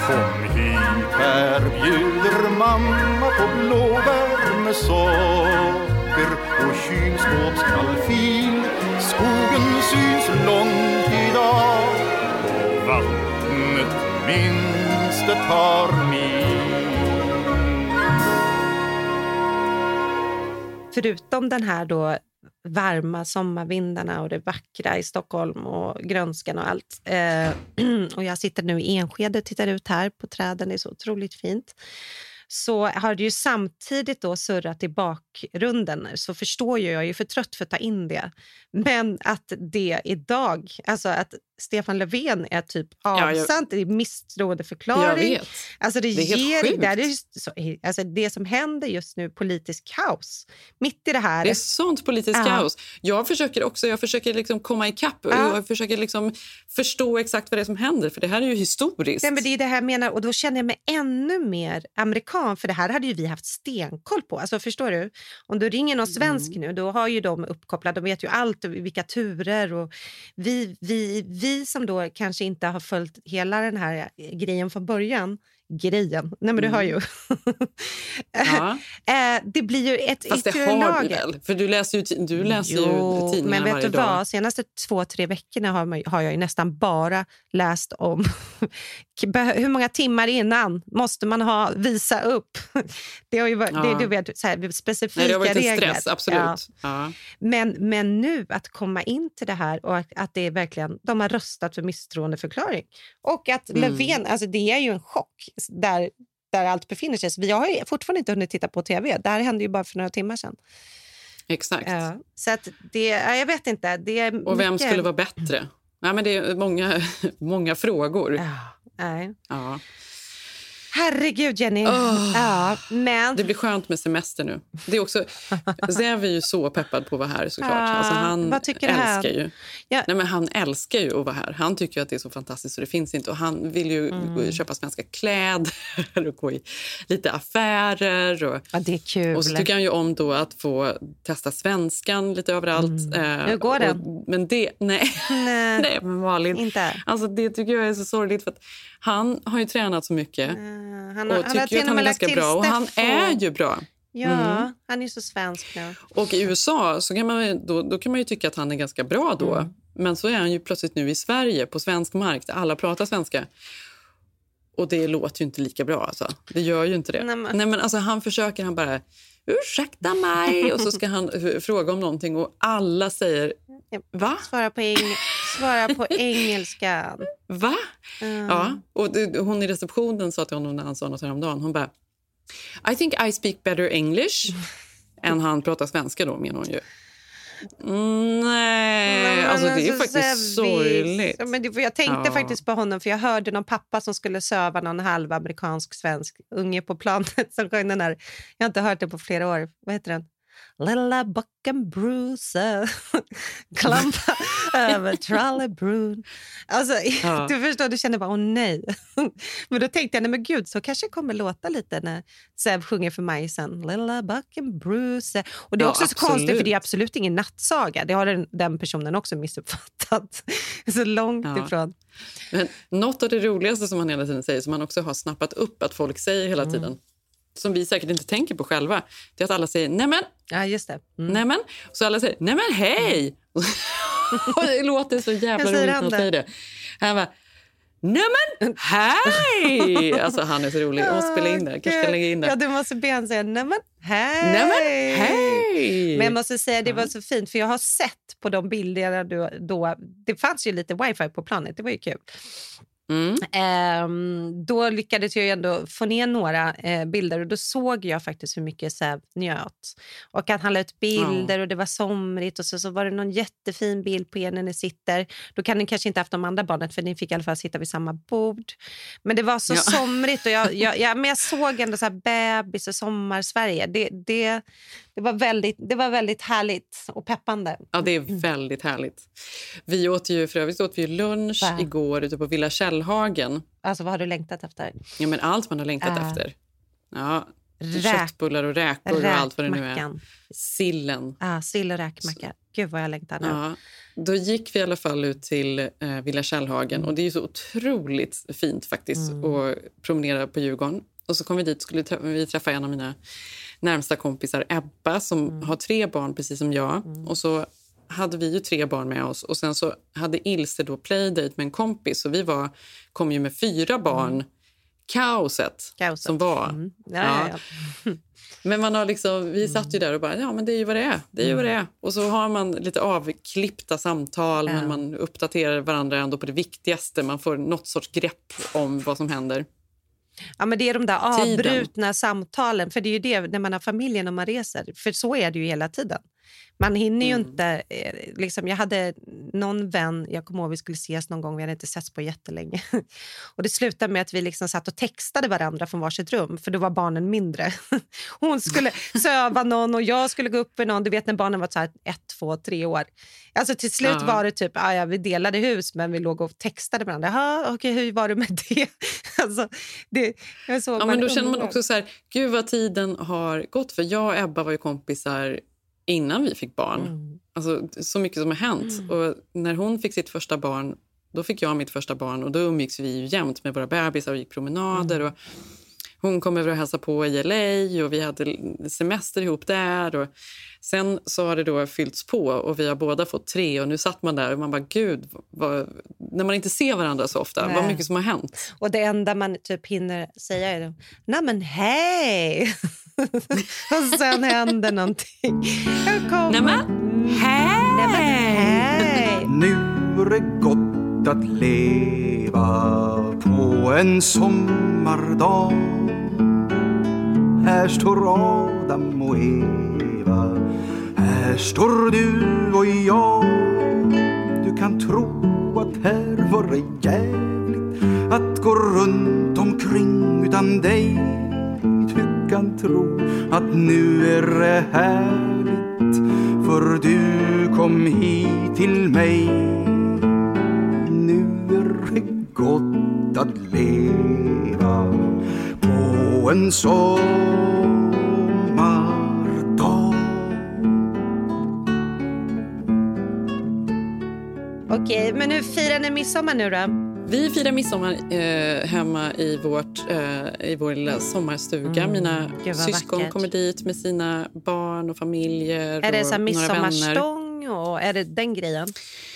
Kom hit, här bjuder mamma på blåbär med socker och kylskåpskalfin. Skogen syns långt idag och vattnet minst ett par mil. Förutom den här då varma sommarvindarna och det vackra i Stockholm och grönskan och allt. Eh, och jag sitter nu i Enskede och tittar ut här på träden. Det är så otroligt fint. Så har det ju samtidigt då surrat i bakgrunden så förstår ju jag, jag är för trött för att ta in det. Men att det idag, alltså att Stefan Löfven är typ Ja, jag- avsatt, det är misstroendeförklaring. Alltså Det är regering, det, är så, alltså det som händer just nu, politisk kaos. Mitt i det här. Det är sånt politiskt Ja. kaos. Jag försöker också jag försöker liksom komma ikapp och Ja. jag försöker liksom förstå exakt vad det är som händer, för det här är ju historiskt. Nej, men det är det här menar, och då känner jag mig ännu mer amerikan, för det här hade ju vi haft stenkoll på. Alltså, förstår du? Om du ringer någon svensk Mm. nu, då har ju de uppkopplat, de vet ju allt, och vilka turer och vi, vi, vi som då kanske inte har följt hela den här eh, grejen från början, grejen, nej men du Mm. hör ju. Ja. Eh, det blir ju ett Fast det yttre har du lager. väl? För du läser ju, du läser ju Jo, tidningar men vet du dag. vad? senaste två, tre veckorna har, man, har jag ju nästan bara läst om hur många timmar innan måste man ha visa upp. Det har ju varit, Ja. det, du vet, så här, specifika Nej, det har varit en regler. stress, absolut. Ja. Ja. Men, men nu att komma in till det här och att, att det är verkligen, de har röstat för misstroendeförklaring. Och att Mm. Löfven, alltså det är ju en chock där, där allt befinner sig. Så vi har fortfarande inte hunnit titta på tv. Det här hände ju bara för några timmar sedan. Exakt. Ja, så att det, ja, jag vet inte. Det är Och vem skulle vara bättre? Ja, men det är många, många frågor. Nej. Ja. Herregud, Jenny. Åh. Ja, men... Det blir skönt med semester nu. Det är också, Zev är ju så peppad på att vara här såklart. Ja, Alltså, han älskar han? ju. Ja. Nej, men han älskar ju att vara här. Han tycker att det är så fantastiskt så det finns inte. Och han vill ju Mm. köpa svenska kläder och gå i lite affärer. Och, ja, det är kul. och så tycker han ju om då att få testa svenskan lite överallt. Eh, Mm. Hur går det? Och, men det, nej. Nej, nej men Malin. inte. Alltså, det tycker jag är så sorgligt. För att han har ju tränat så mycket Han, och han tycker att han är ganska bra. Och han är ju bra. Ja, Mm. han är så svensk nu. Och i USA så kan man, då, då kan man ju tycka att han är ganska bra då. Mm. Men så är han ju plötsligt nu i Sverige, på svensk mark, där alla pratar svenska. Och det låter ju inte lika bra. Alltså. Det gör ju inte det. Nej, Nej, men- men... alltså, han försöker, han bara ursäkta mig och så ska han eh, fråga om någonting och alla säger va? Svara på, eng svara på engelskan. Va? Mm. Ja, och hon i receptionen sa till honom när han sa något häromdagen, hon bara I think I speak better English än han pratar svenska då menar hon ju. Mm, nej, alltså det är alltså, faktiskt sorgligt. Ja, Men det, jag tänkte Ja. faktiskt på honom, för jag hörde någon pappa som skulle söva någon halv amerikansk svensk unge på planet som sjöng den här. Jag har inte hört den på flera år. Vad heter den? Lilla bocken Bruce klampa över trollebrun. Alltså, Ja. Du förstår, du känner bara åh nej. men då tänkte jag, nej men gud, så kanske det kommer låta lite när Zev sjunger för mig sen. Lilla bocken Bruce. Och det är Ja, också så konstigt, för absolut. det är absolut ingen nattsaga. Det har den, den personen också missuppfattat. så långt Ja. ifrån. Men något av det roligaste som han hela tiden säger, som han också har snappat upp att folk säger hela Mm. tiden, som vi säkert inte tänker på själva, det är att alla säger nämen, Ja, just det. Mm. nämen. Så alla säger nämen hej! och det låter så jävla roligt när han säger det. Han bara nämen hej! alltså han är så rolig. Jag måste spela in det. Kanske ska lägga in det. Ja, du måste be honom säga nämen hej. Nämen hej! Men jag måste säga det var så fint, för jag har sett på de bilderna då, då det fanns ju lite wifi på planet, det var ju kul. Mm. Ehm, då lyckades jag ändå få ner några eh, bilder och då såg jag faktiskt hur mycket Säv njöt. Och att han la ut bilder och det var somrigt och så, så var det någon jättefin bild på er när ni sitter. Då kan ni kanske inte haft de andra barnen för ni fick i alla fall sitta vid samma bord. Men det var så Ja. somrigt och jag, jag, jag, men jag såg ändå så här bebis och sommar-Sverige. Det, det, det, var väldigt, det var väldigt härligt och peppande. Ja, det är väldigt härligt. Vi åt ju, för övrigt åt vi lunch Va? igår ute på Villa Källhagen. Alltså vad har du längtat efter? Ja, men allt man har längtat Äh. efter. Ja, Räk- köttbullar och räkor och allt vad det nu är. Räkmackan. Sillen. Ah, sill och räkmacka. Gud vad jag längtar nu. Ja, då gick vi i alla fall ut till eh, Villa Källhagen och det är ju så otroligt fint faktiskt Mm. att promenera på Djurgården. Och så kom vi dit och skulle vi träffa en av mina närmsta kompisar, Ebba, som Mm. har tre barn precis som jag. Och så hade vi ju tre barn med oss och sen så hade Ilse då playdate med en kompis och vi var, kom ju med fyra barn. Kaoset, Mm. Kaoset. som var. Mm. Ja, ja, ja. Men man har liksom, vi satt ju där och bara, ja men det är ju vad det är. Det är ju vad det är. Och så har man lite avklippta samtal men man uppdaterar varandra ändå på det viktigaste. Man får något sorts grepp om vad som händer. Ja, men det är de där Tiden. avbrutna samtalen. För det är ju det när man har familjen och man reser. För så är det ju hela tiden. Man hinner ju inte... eh, Liksom, jag hade någon vän, jag kommer ihåg vi skulle ses någon gång, vi hade inte setts på jättelänge. Och det slutade med att vi liksom satt och textade varandra från varsitt rum, för då var barnen mindre. Hon skulle söva någon och jag skulle gå upp med någon. Du vet när barnen var så här ett, två, tre år. Alltså till slut Ja. var det typ, ah, ja, vi delade hus men vi låg och textade varandra. Okej, hur var det med det? alltså, det jag såg Ja, men då känner man också så här, gud vad tiden har gått. För jag och Ebba var ju kompisar innan vi fick barn. Mm. Alltså, så mycket som har hänt. Och när hon fick sitt första barn, då fick jag mitt första barn. Och då umgicks vi ju jämt med våra bebisar och gick promenader. Mm. Och hon kom över och hälsade på i LA och vi hade semester ihop där. Och sen så har det då fyllts på och vi har båda fått tre. Och nu satt man där och man bara, gud, vad, när man inte ser varandra så ofta, vad Nej. mycket som har hänt. Och det enda man typ hinner säga är Nej men hej! och sen händer någonting. Jag kommer. Nej men hej! Hej! Nu är det gott att leva på en sommardag Här står Adam och Eva Här står du och jag Du kan tro att här var det jävligt Att gå runt omkring utan dig kan tro att nu är det härligt. För du kom hit till mig. Nu är det gott att leva på en sommardag. Okej, men hur firar ni midsommar nu då? Vi firar midsommar eh, hemma i, vårt, eh, i vår lilla sommarstuga. Mina Mm, gud vad syskon vackert. kommer dit med sina barn och familjer. Är det så midsommarstång och är det den grejen?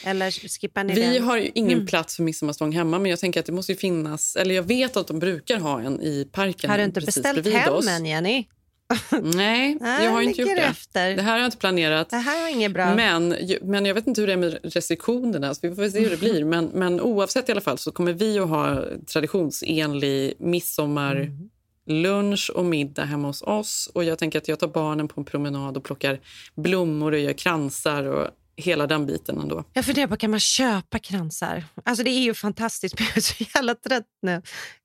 Eller skippar ni Vi den? har ju ingen Mm. plats för midsommarstång hemma men jag tänker att det måste finnas, eller jag vet att de brukar ha en i parken Har du inte precis beställt hem oss. än, Jenny? Nej, jag har inte gjort det. efter. Det här har jag inte planerat. Det här var inget bra. Men, men jag vet inte hur det är med restriktionerna, så vi får se hur det blir. Men, men oavsett i alla fall så kommer vi att ha traditionsenlig midsommarlunch och middag hemma hos oss. Och jag tänker att jag tar barnen på en promenad och plockar blommor och gör kransar och hela den biten ändå. Jag funderar på, kan man köpa kransar? Alltså det är ju fantastiskt, men jag är så jävla trött nu.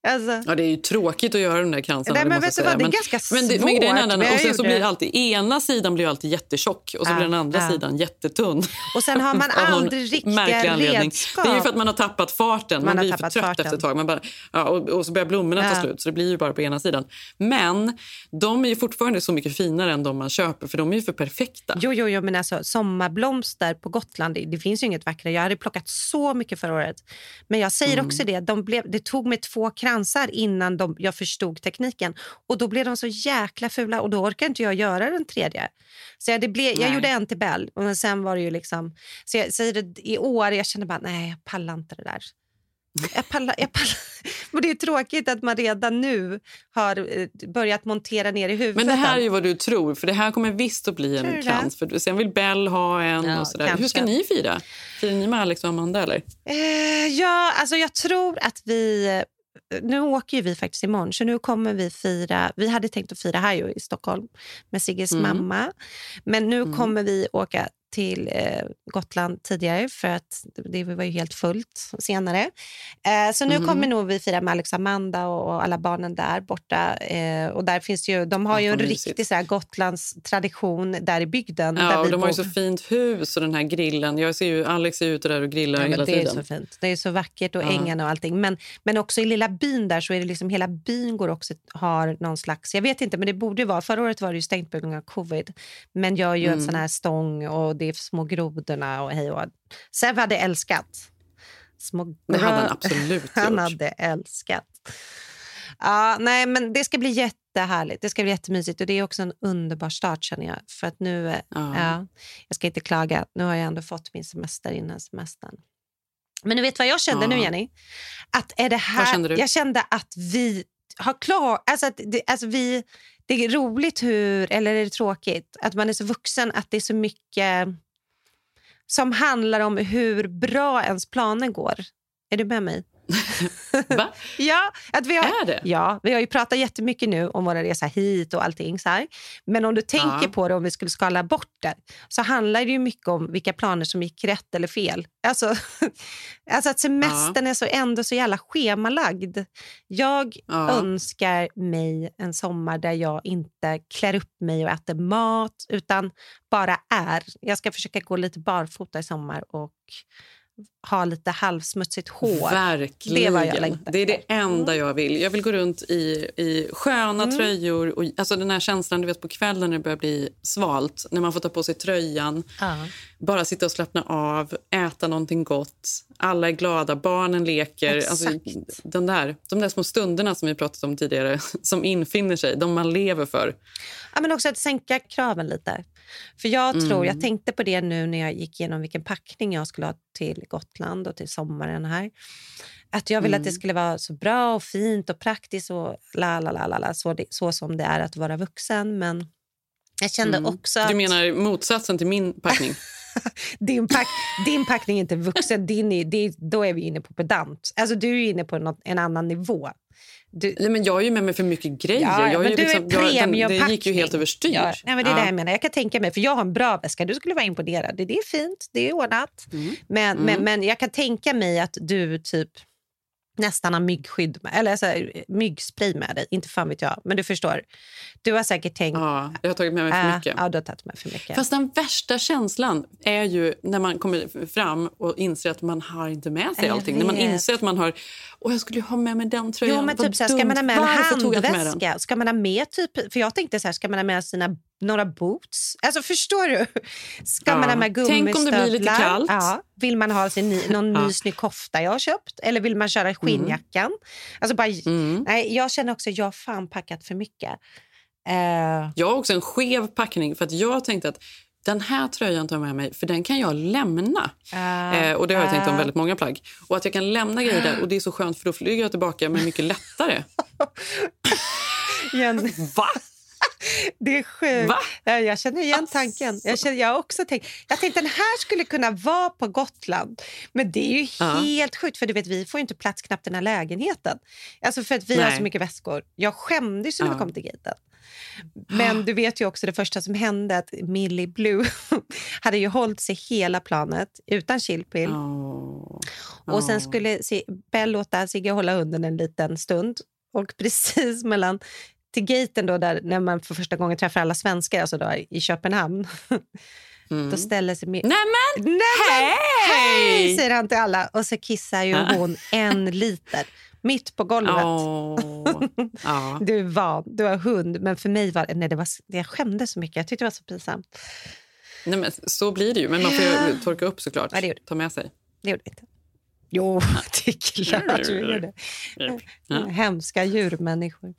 Alltså, Ja, det är ju tråkigt att göra de där kransarna. Nej, men vet du vad, det är ganska men, det, men grejen är svårt, den, och sen så blir alltid, ena sidan blir alltid jättetjock och så Ja, blir den andra ja. sidan jättetunn. och sen har man aldrig riktiga redskap. Det är ju för att man har tappat farten. Man, Man blir för trött farten. efter ett tag. Man bara, ja, och, och så börjar blommorna ta Ja. slut, så det blir ju bara på ena sidan. Men de är ju fortfarande så mycket finare än de man köper, för de är ju för perfekta. Jo, jo, jo, men alltså sommarblomster på Gotland, det, det finns ju inget vackrare. Jag hade plockat så mycket förra året. Men jag säger Mm. också det, de blev, det tog mig två kransar innan de, jag förstod tekniken. Och då blev de så jäkla fula och då orkar inte jag göra den tredje. Så jag, det blev, jag Nej. gjorde en till Bell och sen var det ju liksom... Så jag säger det, i år, jag kände bara, nej, jag pallar inte det där. Jag pallar, jag pallar. Men det är tråkigt att man redan nu har eh, börjat montera ner i huvudet. Men det här är ju vad du tror, för det här kommer visst att bli en krans. För sen vill Bell ha en Ja, och sådär. kanske. Hur ska ni fira? Firar ni med Alex och Amanda eller? Eh, ja, alltså jag tror att vi... Nu åker vi faktiskt imorgon, så nu kommer vi fira... Vi hade tänkt att fira här i Stockholm med Sigges Mm. mamma. Men nu Mm. kommer vi åka till eh, Gotland tidigare för att det var ju helt fullt senare. Eh, så nu Mhm. kommer nog vi fira med Alex och Amanda och, och alla barnen där borta. Eh, och där finns ju, de har Ja, ju en riktig så här, Gotlands tradition där i bygden. där Ja, och vi de har ju bor. så fint hus och den här grillen. Jag ser ju Alex är ute där och grillar Ja, hela det är tiden. så fint. Det är så vackert och Ja. ängarna och allting. Men, men också i lilla byn där så är det liksom hela byn går också har någon slags, jag vet inte men det borde vara, förra året var det ju stängt på grund av covid. Men gör ju en Mm. sån här stång och det är små grodorna och hej och Sev hade älskat. Små Det hade han absolut Han gjort. hade älskat. Ja, nej, men det ska bli jättehärligt. Det ska bli jättemysigt och det är också en underbar start känner jag. För att nu, eh, Ja. ja, jag ska inte klaga, nu har jag ändå fått min semester innan semestern. Men du vet vad jag kände Ja. nu Jenny? Att är det här, Vad kände du? Jag kände att vi har klar, alltså att det, alltså vi, det är roligt hur, eller är det tråkigt, att man är så vuxen att det är så mycket som handlar om hur bra ens planer går. Är du med mig? Va? Ja, att vi har, Är det? Ja, vi har ju pratat jättemycket nu om våra resa hit och allting. Så här. Men om du tänker Ja. på det, om vi skulle skala bort det, så handlar det ju mycket om vilka planer som gick rätt eller fel. Alltså, alltså att semestern är så ändå så jävla schemalagd. Jag Ja. önskar mig en sommar där jag inte klär upp mig och äter mat, utan bara är. Jag ska försöka gå lite barfota i sommar och ha lite halvsmutsigt hår. Verkligen. Det jag längtar Det är det enda jag vill. Jag vill gå runt i, i sköna Mm. tröjor. Och, alltså den här känslan du vet på kvällen när det börjar bli svalt. När man får ta på sig tröjan. Ja. Bara sitta och slappna av, äta någonting gott. Alla är glada, barnen leker. Alltså, den där, de där små stunderna som vi pratat om tidigare som infinner sig, de man lever för. Ja, men också att sänka kraven lite. För jag tror, Mm. jag tänkte på det nu när jag gick igenom vilken packning jag skulle ha till Gotland och till sommaren här. Att jag ville att det Mm. skulle vara så bra och fint och praktiskt och la la la la, la så, det, så som det är att vara vuxen. Men jag kände Mm. också att Du menar motsatsen till min packning? din, pack, din packning är inte vuxen, din är, det, då är vi inne på pedant. Alltså du är inne på något, en annan nivå. Du, Nej, men jag är ju med mig för mycket grejer. Ja, jag är ju du liksom, är jag, den, det gick ju helt överstyr. Ja, nej, men det är Ja. det jag menar. Jag kan tänka mig, för jag har en bra väska. Du skulle vara imponerad. Det är fint, det är ordnat. Mm. Men, men, men jag kan tänka mig att du typ nästan har myggskydd med, eller så här, myggspray med dig. Inte fan vet jag, men du förstår. Du har säkert tänkt... Ja, jag har tagit med mig för Äh, mycket. Ja, du har tagit med för mycket. Fast den värsta känslan är ju när man kommer fram och inser att man har inte med sig allting. När man inser att man har... Och jag skulle ju ha med mig den tröjan. Jo, men typ så här, ska man ha med en med handväska? Ska man ha med typ, för jag tänkte så här, ska man ha med sina några boots? Alltså förstår du? Ska Ja. man ha med Tänk om det gummistövlar? blir lite kallt. Ja. Vill man ha sin ny, någon Ja. ny snygg kofta jag har köpt? Eller vill man köra skinnjackan? Alltså bara, Mm. nej, jag känner också att jag har fan packat för mycket. Eh, Jag har också en skev packning för att jag tänkte att den här tröjan tar jag med mig för den kan jag lämna. Ah, eh, och det har jag tänkt om ah. väldigt många plagg. Och att jag kan lämna grejer där och det är så skönt för då flyger jag tillbaka men mycket lättare. Va? Det är sjukt. Ja, jag känner igen tanken. Jag, känner, jag har också tänkt, jag tänkte den här skulle kunna vara på Gotland. Men det är ju Ja. helt sjukt för du vet, vi får ju inte plats knappt i den här lägenheten. Alltså för att vi har Nej. så mycket väskor. Jag skämdes ju när vi kom till gaten. Men du vet ju också det första som hände att Millie Blue hade ju hållit sig hela planet utan chillpill. Och sen skulle Bell låta Sigge hålla hunden en liten stund. Och precis mellan till gaten då, där, när man för första gången träffar alla svenskar alltså då, i Köpenhamn. Då ställer sig... Nämen! Nämen! Hej! Hej! säger han till alla. Och så kissar ju hon en liter mitt på golvet. Ja. Du är van, du har hund. Men för mig var nej, det var, jag skämdes så mycket. Jag tyckte det var så pinsamt. Nej, men så blir det ju. Men man får ju torka upp såklart. Ja, det gjorde Ta med sig. Det gjorde vi inte. Jo, det är klart vi gjorde. Hemska djurmänniskor.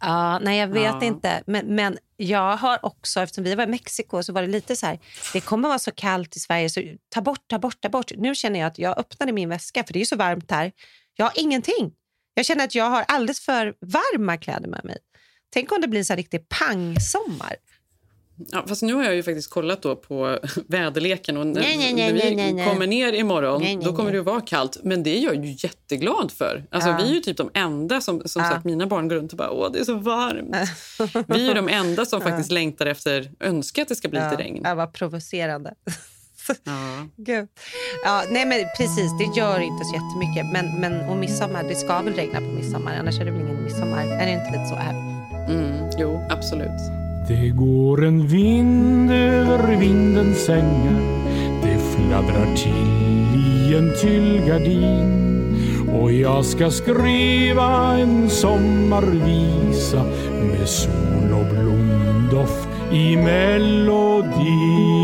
Ja, nej, jag vet Ja. inte. Men, men jag har också, eftersom vi var i Mexiko så var det lite så här, det kommer vara så kallt i Sverige så ta bort, ta bort, ta bort. Nu känner jag att jag öppnade min väska för det är så varmt här. Jag har ingenting. Jag känner att jag har alldeles för varma kläder med mig. Tänk om det blir en så här riktig pangsommar. Ja, fast nu har jag ju faktiskt kollat då på väderleken och när, Nej, nej, nej, när vi kommer ner imorgon Nej, nej, då kommer det att vara kallt. Men det är jag ju jätteglad för. Alltså, Ja. Vi är ju typ de enda som, som Ja. sagt, mina barn går runt och bara åh det är så varmt. vi är de enda som faktiskt längtar efter, önskar att det ska bli lite regn. Ja, vad provocerande. Ja. Gud. Ja, nej men precis, det gör inte så jättemycket. Men, men och midsommar, det ska väl regna på midsommar, annars är det väl ingen midsommar. Är det inte lite så här? Mm, jo, absolut. Det går en vind över vindens ängar Det fladdrar till i en tyllgardin. Och jag ska skriva en sommarvisa Med sol och blomdoft i melodin.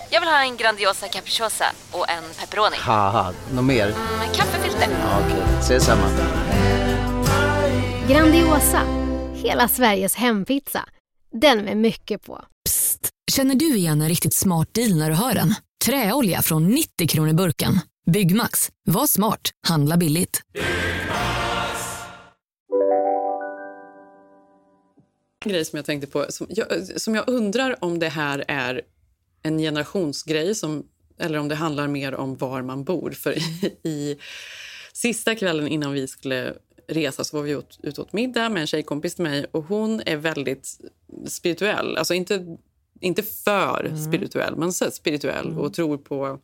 Jag vill ha en Grandiosa capriciosa och en pepperoni. haha, något mer? Med kaffefilter. Ja, Okej, ses samma. Grandiosa, hela Sveriges hempizza. Den med mycket på. Känner du igen en riktigt smart deal när du hör den? Träolja från 90 kronor burken. Byggmax. Var smart. Handla billigt. En grej som jag tänkte på, som jag, som jag undrar om det här är en generationsgrej som, eller om det handlar mer om var man bor. För i, i sista kvällen innan vi skulle resa så var vi ut, ute åt middag med en tjejkompis till mig och hon är väldigt spirituell. Alltså inte, inte för spirituell, men så spirituell och tror på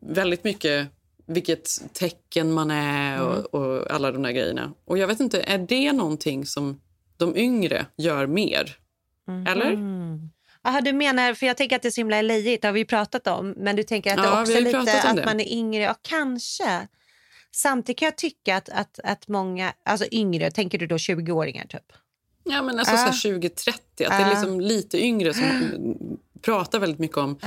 väldigt mycket vilket tecken man är och, och alla de där grejerna. Och jag vet inte, är det någonting som de yngre gör mer? Eller? Aha, du menar, för jag tänker att det är så himla lejigt, det har vi pratat om, men du tänker att det Ja, också vi är lite att det. man är yngre, ja kanske. Samtidigt kan jag tycka att, att, att många, alltså yngre, tänker du då 20-åringar typ? Ja, men alltså så här 20-30, att det är Ja. liksom lite yngre som pratar väldigt mycket om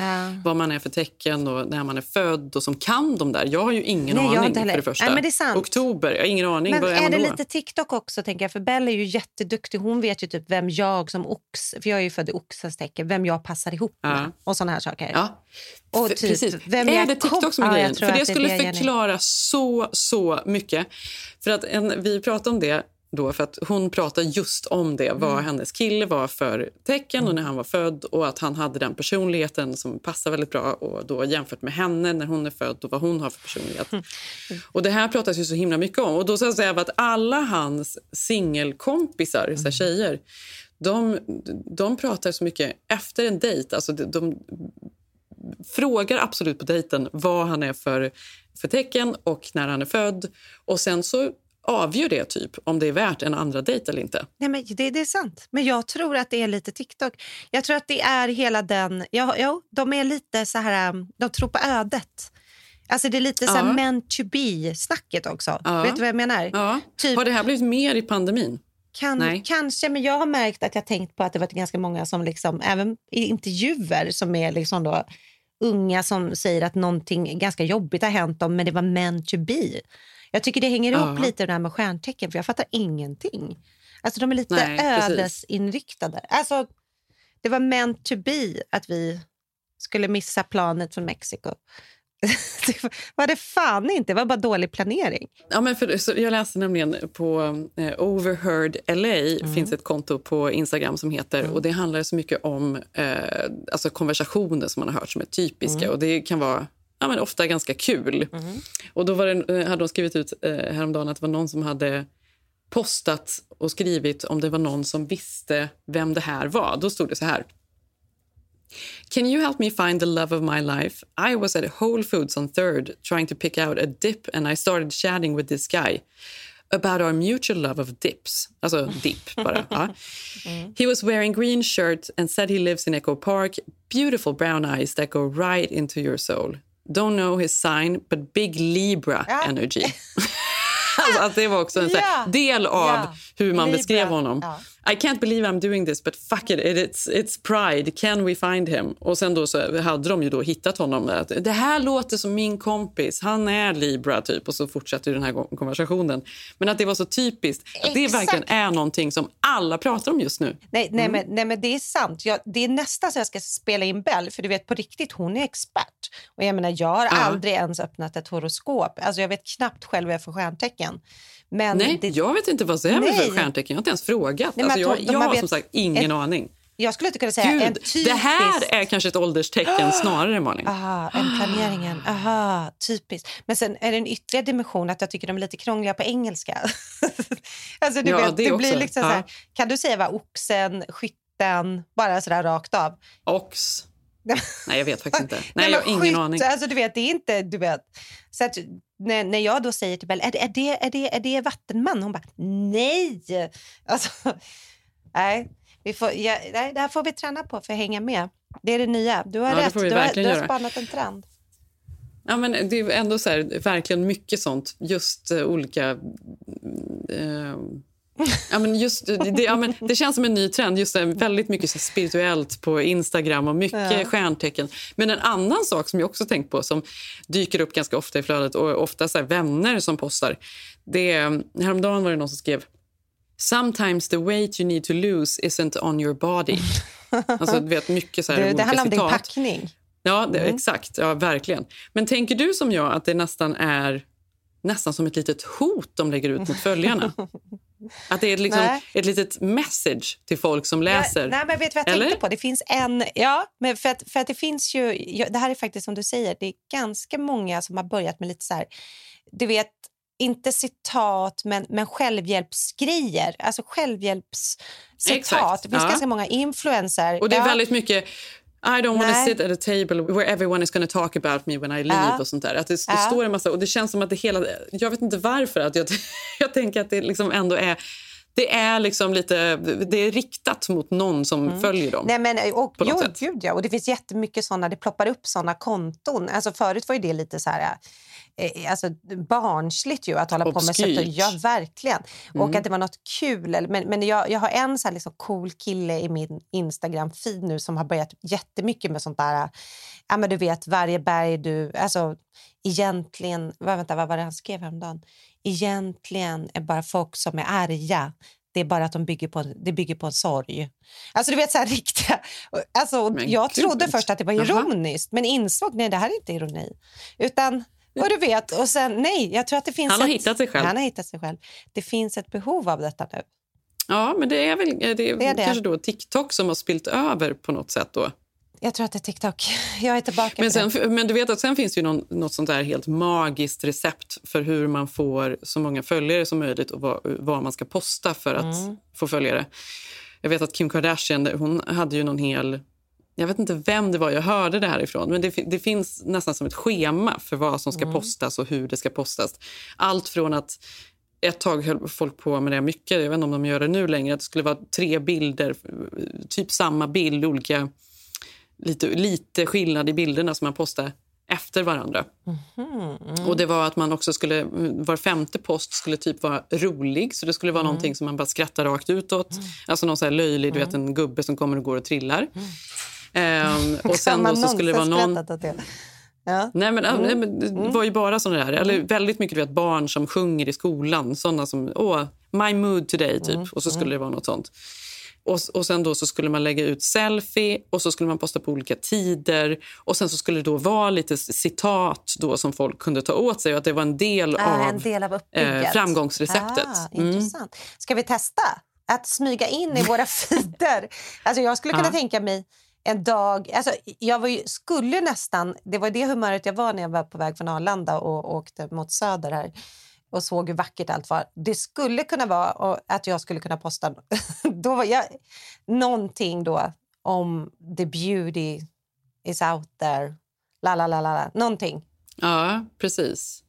vad man är för tecken och när man är född och som kan de där. Jag har ju ingen Nej, aning för det första. Nej, det. Oktober, jag har ingen aning. Men är är det då? lite TikTok också tänker jag? För Bella är ju jätteduktig. Hon vet ju typ vem jag som ox, för jag är ju född i oxens tecken, vem jag passar ihop med Ja. och såna här saker. Ja. Och typ, Precis. vem är det kom- TikTok som är Ja, grejen? tror För det skulle det, förklara så, så mycket. För att en, vi pratade om det då för att hon pratade just om det, vad Mm. hennes kille var för tecken och när han var född och att han hade den personligheten som passar väldigt bra och då jämfört med henne när hon är född och vad hon har för personlighet. Mm. Och det här pratas ju så himla mycket om och då så säga att alla hans singelkompisar, så här tjejer, de, de pratar så mycket efter en dejt, alltså de, de frågar absolut på dejten vad han är för, för tecken och när han är född. Och sen så avgör det typ om det är värt en andra dejt eller inte. Nej, men det, det är sant. Men jag tror att det är lite TikTok. Jag tror att det är hela den... Ja, ja, de är lite så här... um, De tror på ödet. Alltså det är lite så här Ja. meant to be-snacket också. Ja. Vet du vad jag menar? Ja. Typ- Har det här blivit mer i pandemin? Kan, Nej. Kanske, men jag har märkt att jag tänkt på att det varit ganska många som liksom, även i intervjuer som är liksom då unga som säger att någonting ganska jobbigt har hänt dem, men det var meant to be. Jag tycker det hänger ihop lite det där med stjärntecken, för jag fattar ingenting. Alltså de är lite Nej, ödesinriktade. Alltså, det var meant to be att vi skulle missa planet från Mexiko. det var det fan inte, det var bara dålig planering. Ja, men för, så jag läste nämligen på eh, Overheard LA finns ett konto på Instagram som heter och det handlar så mycket om eh, alltså konversationer som man har hört som är typiska och det kan vara ja, men ofta ganska kul. Och då var det, eh, hade de skrivit ut eh, häromdagen att det var någon som hade postat och skrivit om det var någon som visste vem det här var. Då stod det så här. Can you help me find the love of my life? I was at Whole Foods on 3rd trying to pick out a dip and I started chatting with this guy about our mutual love of dips. Alltså dip bara. ja. He was wearing green shirt and said he lives in Echo Park. Beautiful brown eyes that go right into your soul. Don't know his sign, but big Libra energy. alltså, det var också en Ja. del av Ja. hur man Libra. beskrev honom. Ja. I can't believe I'm doing this, but fuck it, it's, it's pride. Can we find him? Och sen då så hade de ju då hittat honom. Att, det här låter som min kompis, han är Libra typ. Och så fortsatte den här konversationen. Men att det var så typiskt, att det verkligen är någonting som alla pratar om just nu. Nej, nej, Mm. men, nej men det är sant. Jag, det är nästan så jag ska spela in Bell, för du vet på riktigt, hon är expert. Och jag menar, jag har Ja. aldrig ens öppnat ett horoskop. Alltså jag vet knappt själv vad jag är för stjärntecken. Men Nej, det, jag vet inte vad det är Nej. för stjärntecken. Jag har inte ens frågat. Nej, alltså, jag, de jag har vet- som sagt ingen ett- aning. jag skulle inte kunna säga en Gud, typisk... det här är kanske ett ålderstecken snarare, Malin. Aha, en planeringen. Aha, typiskt. Men sen är det en ytterligare dimension att jag tycker de är lite krångliga på engelska. alltså, du Ja, vet, det det blir liksom så Ja. här, kan du säga vad oxen, skytten, bara så där rakt av? Ox. Nej, jag vet faktiskt inte. Nej, Nej, jag har ingen skytt, aning. Alltså, du vet, det är inte... Du vet. Så att, när, när jag då säger till Belle, är det, är det, är det, är det vattenman? Hon bara, nej! Alltså, nej, vi får, ja, nej, det här får vi träna på för att hänga med. Det är det nya. Du har Ja, rätt. Du har, du har spannat en trend. Ja, men det är ändå så här, verkligen mycket sånt. Just eh, olika... Eh, Ja, men just, det, ja, men det känns som en ny trend. Just det, väldigt mycket så spirituellt på Instagram och mycket Ja. stjärntecken. Men en annan sak som jag också tänkt på som dyker upp ganska ofta i flödet och ofta så vänner som postar. Det är, häromdagen var det någon som skrev Sometimes the weight you need to lose isn't on your body. Alltså, du vet, mycket så här Det, det handlar om din packning. Ja, det, Mm. exakt. Ja, verkligen. Men tänker du som jag att det nästan är nästan som ett litet hot de lägger ut mot följarna? Att det är liksom Nej. ett litet message till folk som läser? Ja, nej, men vet du vad jag Eller? tänkte på? Det finns en... Ja, men för att, för att det finns ju... Det här är faktiskt som du säger, det är ganska många som har börjat med lite så här... Du vet, inte citat, men, men självhjälpsgrejer. Alltså självhjälpscitat. Exakt, Det finns ja. ganska många influencer. Och det är Ja. väldigt mycket I don't want to sit at a table where everyone is going to talk about me when I leave och sånt där. Att det, det står en massa och det känns som att det hela jag vet inte varför att jag, jag tänker att det liksom ändå är det är liksom lite det är riktat mot någon som följer dem. Nej, men, och, jo, sätt. gud, ja. Och det finns jättemycket såna, det ploppar upp såna konton. Alltså, förut var ju det lite så här, eh, alltså, barnsligt ju att hålla på med Obskyrt. sånt. Ja, verkligen. Och Mm. att det var något kul. Men, men jag, jag har en så här liksom cool kille i min Instagram-feed nu som har börjat jättemycket med sånt där. Ja, men du vet, varje berg du... Alltså, egentligen... Vänta, vad var det han skrev häromdagen? Egentligen är bara folk som är arga. Det är bara att de bygger på, det bygger på en sorg. Alltså du vet så här riktiga... Alltså, Men jag gud. trodde först att det var ironiskt men insåg nej det här är inte ironi. Utan, och du vet, och sen nej, jag tror att det finns Han har ett, hittat sig själv. Han har hittat sig själv. Det finns ett behov av detta nu. Ja, men det är väl det är, Det är det. kanske då TikTok som har spilt över på något sätt då. Jag tror att det är TikTok. Jag är tillbaka Men, sen, det. men du vet att sen finns det ju någon, något sånt där helt magiskt recept för hur man får så många följare som möjligt och vad, vad man ska posta för att Mm. få följare. Jag vet att Kim Kardashian hon hade ju någon hel... Jag vet inte vem det var jag hörde det här ifrån. Men det, det finns nästan som ett schema för vad som ska Mm. postas och hur det ska postas. Allt från att ett tag höll folk på med det mycket, jag vet inte om de gör det nu längre, att det skulle vara tre bilder, typ samma bild, olika lite, lite skillnad i bilderna som man postar efter varandra. Mm. Och det var att man också skulle, var femte post skulle typ vara rolig. Så det skulle vara Mm. någonting som man bara skrattar rakt utåt. Alltså någon så här löjlig, du vet en gubbe som kommer och går och trillar. Ehm, och sen då så skulle det vara någon... Ja. Nej, men, Mm. nej, men det var ju bara såna där. Eller väldigt mycket du vet, barn som sjunger i skolan. Såna som, åh, my mood today, typ. Mm. Och så skulle det vara något sånt. Och, och sen då så skulle man lägga ut selfie och så skulle man posta på olika tider. Och sen så skulle det då vara lite citat då som folk kunde ta åt sig och att det var en del Ah, av en del av eh, framgångsreceptet. Ah, Mm. intressant. Ska vi testa att smyga in i våra feeder? Alltså jag skulle kunna Ja. tänka mig en dag... Alltså jag var ju, skulle nästan... Det var det humöret jag var när jag var på väg från Arlanda och åkte mot söder här och såg hur vackert allt var. Det skulle kunna vara att jag skulle kunna posta då var jag, någonting då om the beauty is out there. La, la, la, la, la. Någonting. Ja, precis.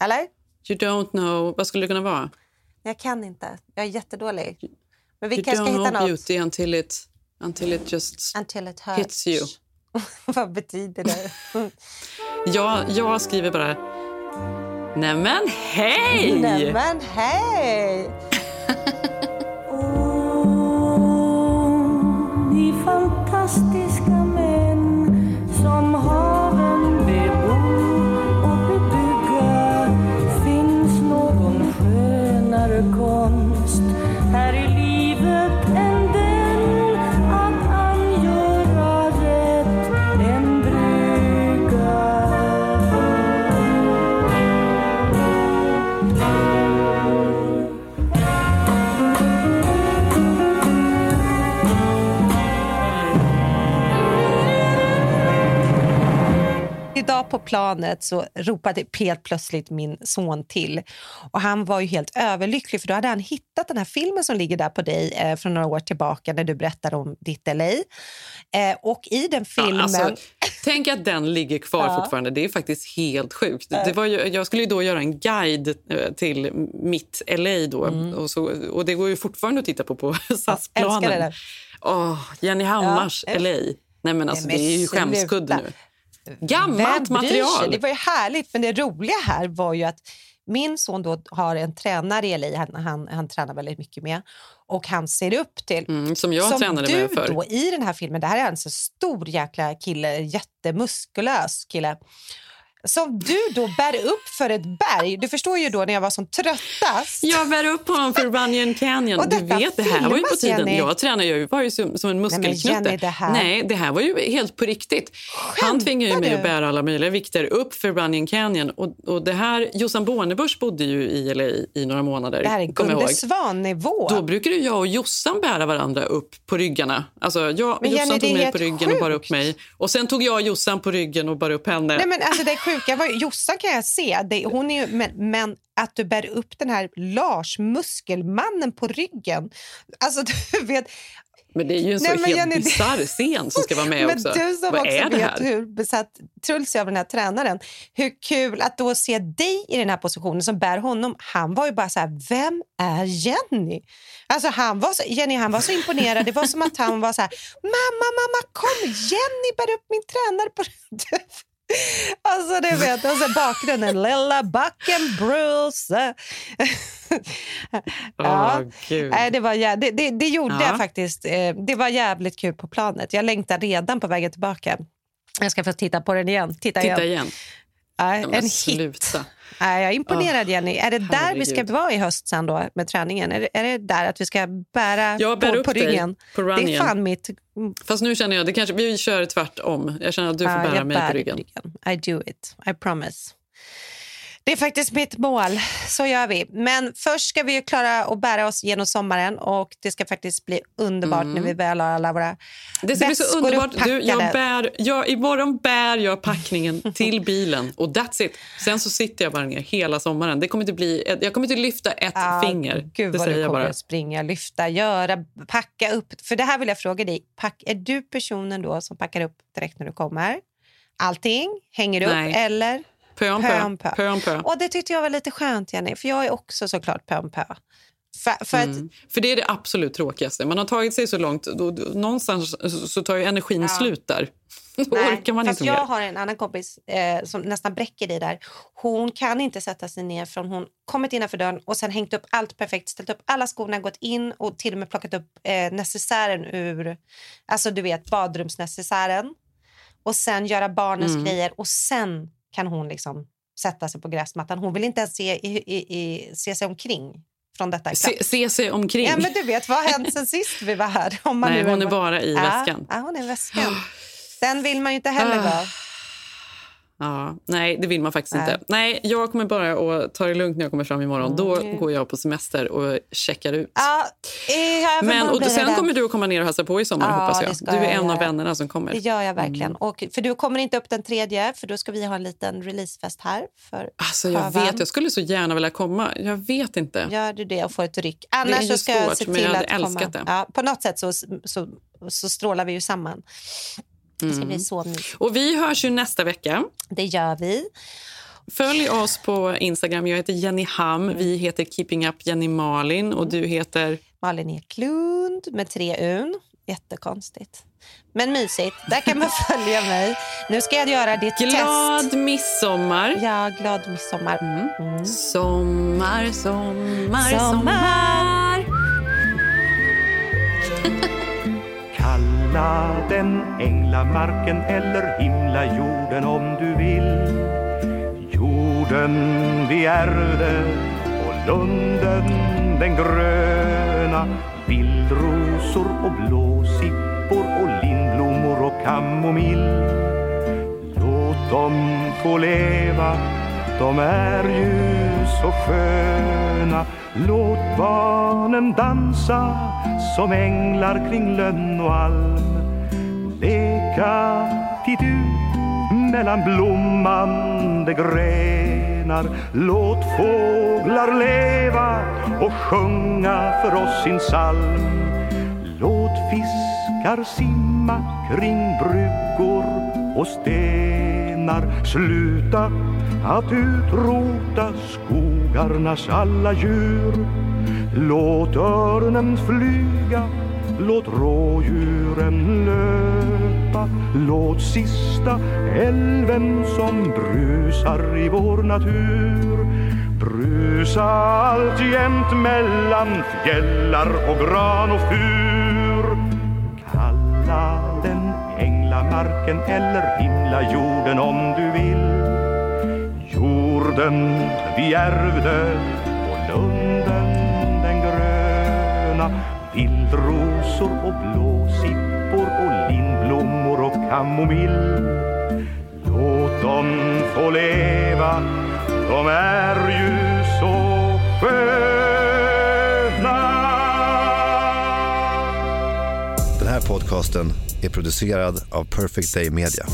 Eller? You don't know... Vad skulle det kunna vara? Jag kan inte. Jag är jättedålig. Men vi you kanske don't ska hitta know något. beauty until it, until it just Until it hits you. Vad betyder det? Jag, jag skriver bara... Nämen hej! Nämen hej! Ni fantastiska Idag på planet så ropade helt plötsligt min son till. Och Han var ju helt överlycklig för då hade han hittat den här filmen som ligger där på dig eh, från några år tillbaka när du berättade om ditt LA. Eh, och i den filmen... Ja, alltså, tänk att den ligger kvar Ja. fortfarande. Det är faktiskt helt sjukt. Det var ju, jag skulle ju då göra en guide eh, till mitt LA. Då, och, så, och det går ju fortfarande att titta på på Mm. SAS-planen. Jenny Hammars Ja. LA. Nej, men alltså, Nej, men det är ju skämskudde nu. Gammalt material. Det var ju härligt, men det roliga här var ju att min son då har en tränare i LA, han, han, han tränar väldigt mycket med och han ser upp till. Mm, som jag tränade du med förr. då i den här filmen, det här är alltså en stor jäkla kille, jättemuskulös kille som du då bär upp för ett berg. Du förstår ju då när jag var som tröttast. Jag bär upp honom för Runyon Canyon. Och Du vet, det här var ju på tiden. Jenny. Jag tränade ju, var ju som, som en muskelknutte. Jenny, det här- Nej, det här var ju helt på riktigt. Han tvingade ju mig du? att bära alla möjliga vikter upp för Runyon Canyon. Och, och det här, Jossan Bornebusch bodde ju i LA i några månader. Det här är jag Gunde. Svan-nivå. Då brukade jag och Jossan bära varandra upp på ryggarna. Alltså jag Men Jossan är tog mig på ryggen och bar upp mig. Och sen tog jag Jossan på ryggen och bar upp henne. Nej, men alltså det sjuka var Jossan kan jag se, det, hon är ju, men, men att du bär upp den här Lars, muskelmannen på ryggen. Alltså du vet, Men det är ju en så Nej, men helt Jenny, bisarr scen som ska vara med men också. du som Vad också är vet hur besatt Truls är av den här tränaren. Hur kul att då se dig i den här positionen som bär honom. Han var ju bara så här, vem är Jenny? Alltså han var så, Jenny han var så imponerad. Det var som att han var så här, mamma, mamma kom, Jenny bär upp min tränare på Alltså du vet, och så bakgrunden, lilla backen Bruce. Gud. Nej, det, var jä- det, det, det gjorde Ja. jag faktiskt. Eh, Det var jävligt kul på planet. Jag längtar redan på vägen tillbaka. Jag ska få titta på den igen. Titta, Titta igen. Nej, Ja, en men hit. sluta. Nej, jag är imponerad, Jenny. Är det där vi ska herregud. vara i höst sen då med träningen? Är det, är det där att vi ska bära Jag bär på, upp på dig ryggen? på det är fan mitt... mm, Fast nu känner jag, det kanske, vi kör tvärtom. Jag känner att du får bära mig på ryggen. I do it. I promise. Det är faktiskt mitt mål. Så gör vi. Men först ska vi ju klara att bära oss genom sommaren och det ska faktiskt bli underbart Mm. när vi väl har alla våra Det ska bli så underbart. Du, jag bär, jag, imorgon bär jag packningen till bilen och that's it. Sen så sitter jag bara ner hela sommaren. Det kommer inte bli, jag kommer inte lyfta ett Ja, finger. Gud det vad du kommer bara. att springa, lyfta, göra, packa upp. För det här vill jag fråga dig. Pack, är du personen då som packar upp direkt när du kommer? Allting? Hänger upp? Nej. Eller? Pö om pö. Pö om pö. Och det tyckte jag var lite skönt, Jenny. För jag är också såklart pö om pö. För, för att, Mm. För det är det absolut tråkigaste. Man har tagit sig så långt, då, då, någonstans så- tar ju energin Ja. slut där. Då Nej, orkar man inte jag mer. har en annan kompis eh, som nästan bräcker i där. Hon kan inte sätta sig ner från hon kommit innanför dörren och sen hängt upp allt perfekt, ställt upp alla skorna, gått in och till och med plockat upp eh, necessären ur, alltså du vet badrumsnecessären och sen göra barnens Mm. grejer och sen kan hon liksom sätta sig på gräsmattan. Hon vill inte ens se, i, i, i, se sig omkring från detta. Se, se sig omkring. Ja, men du vet, vad har hänt sen sist vi var här? Om man Nej, nu hon är bara i ja, väskan. Ja, hon är i väskan. Den vill man ju inte heller Ah. vara. Ja, nej, det vill man faktiskt Nej. inte. Nej, jag kommer bara att ta det lugnt när jag kommer fram imorgon. Då Mm. går jag på semester och checkar ut. Ja, Men, och det sen där. kommer du att komma ner och hälsa på i sommar Ja, hoppas det jag. Du är jag en av göra. vännerna som kommer. Det gör jag verkligen. Mm. Och, för du kommer inte upp den tredje, för då ska vi ha en liten releasefest här. För Alltså jag Sjövan. vet, jag skulle så gärna vilja komma. Jag vet inte. Gör du det och får ett ryck. är Annars ju så ska jag svårt, se men till jag hade att komma. älskat det. Ja, på något sätt så, så, så strålar vi ju samman. Det ska Mm. bli så mysigt. Och vi hörs ju nästa vecka. Det gör vi. Följ oss på Instagram. Jag heter Jenny Ham. Vi heter Keeping Up Jenny Malin och du heter... Malin Eklund med tre un. Jättekonstigt. Men mysigt. Där kan man följa mig. Nu ska jag göra ditt Glad test. midsommar. Ja, glad midsommar. Mm. Sommar, sommar, Sommar. Kalla den änglamarken eller himla jorden om du vill. Jorden vi ärvde och lunden den gröna Vildrosor och blåsippor och lindblommor och kamomill. Låt dem få leva, de är ju så sköna. Låt barnen dansa som änglar kring lönn och alm. Leka titt ut mellan blommande grenar. Låt fåglar leva och sjunga för oss sin psalm. Låt fiskar simma kring bryggor och stenar. Sluta att utrota skogarnas alla djur Låt örnen flyga, låt rådjuren löpa Låt sista älven som brusar i vår natur brusa alltjämt mellan fjällar och gran och fur. Kalla den änglamarken eller himla jorden om du. Jorden vi ärvde och lunden den gröna. Vildrosor och blåsippor och lindblommor och kamomill. Låt dem få leva, de är ju så sköna. Den här podcasten är producerad av Perfect Day Media.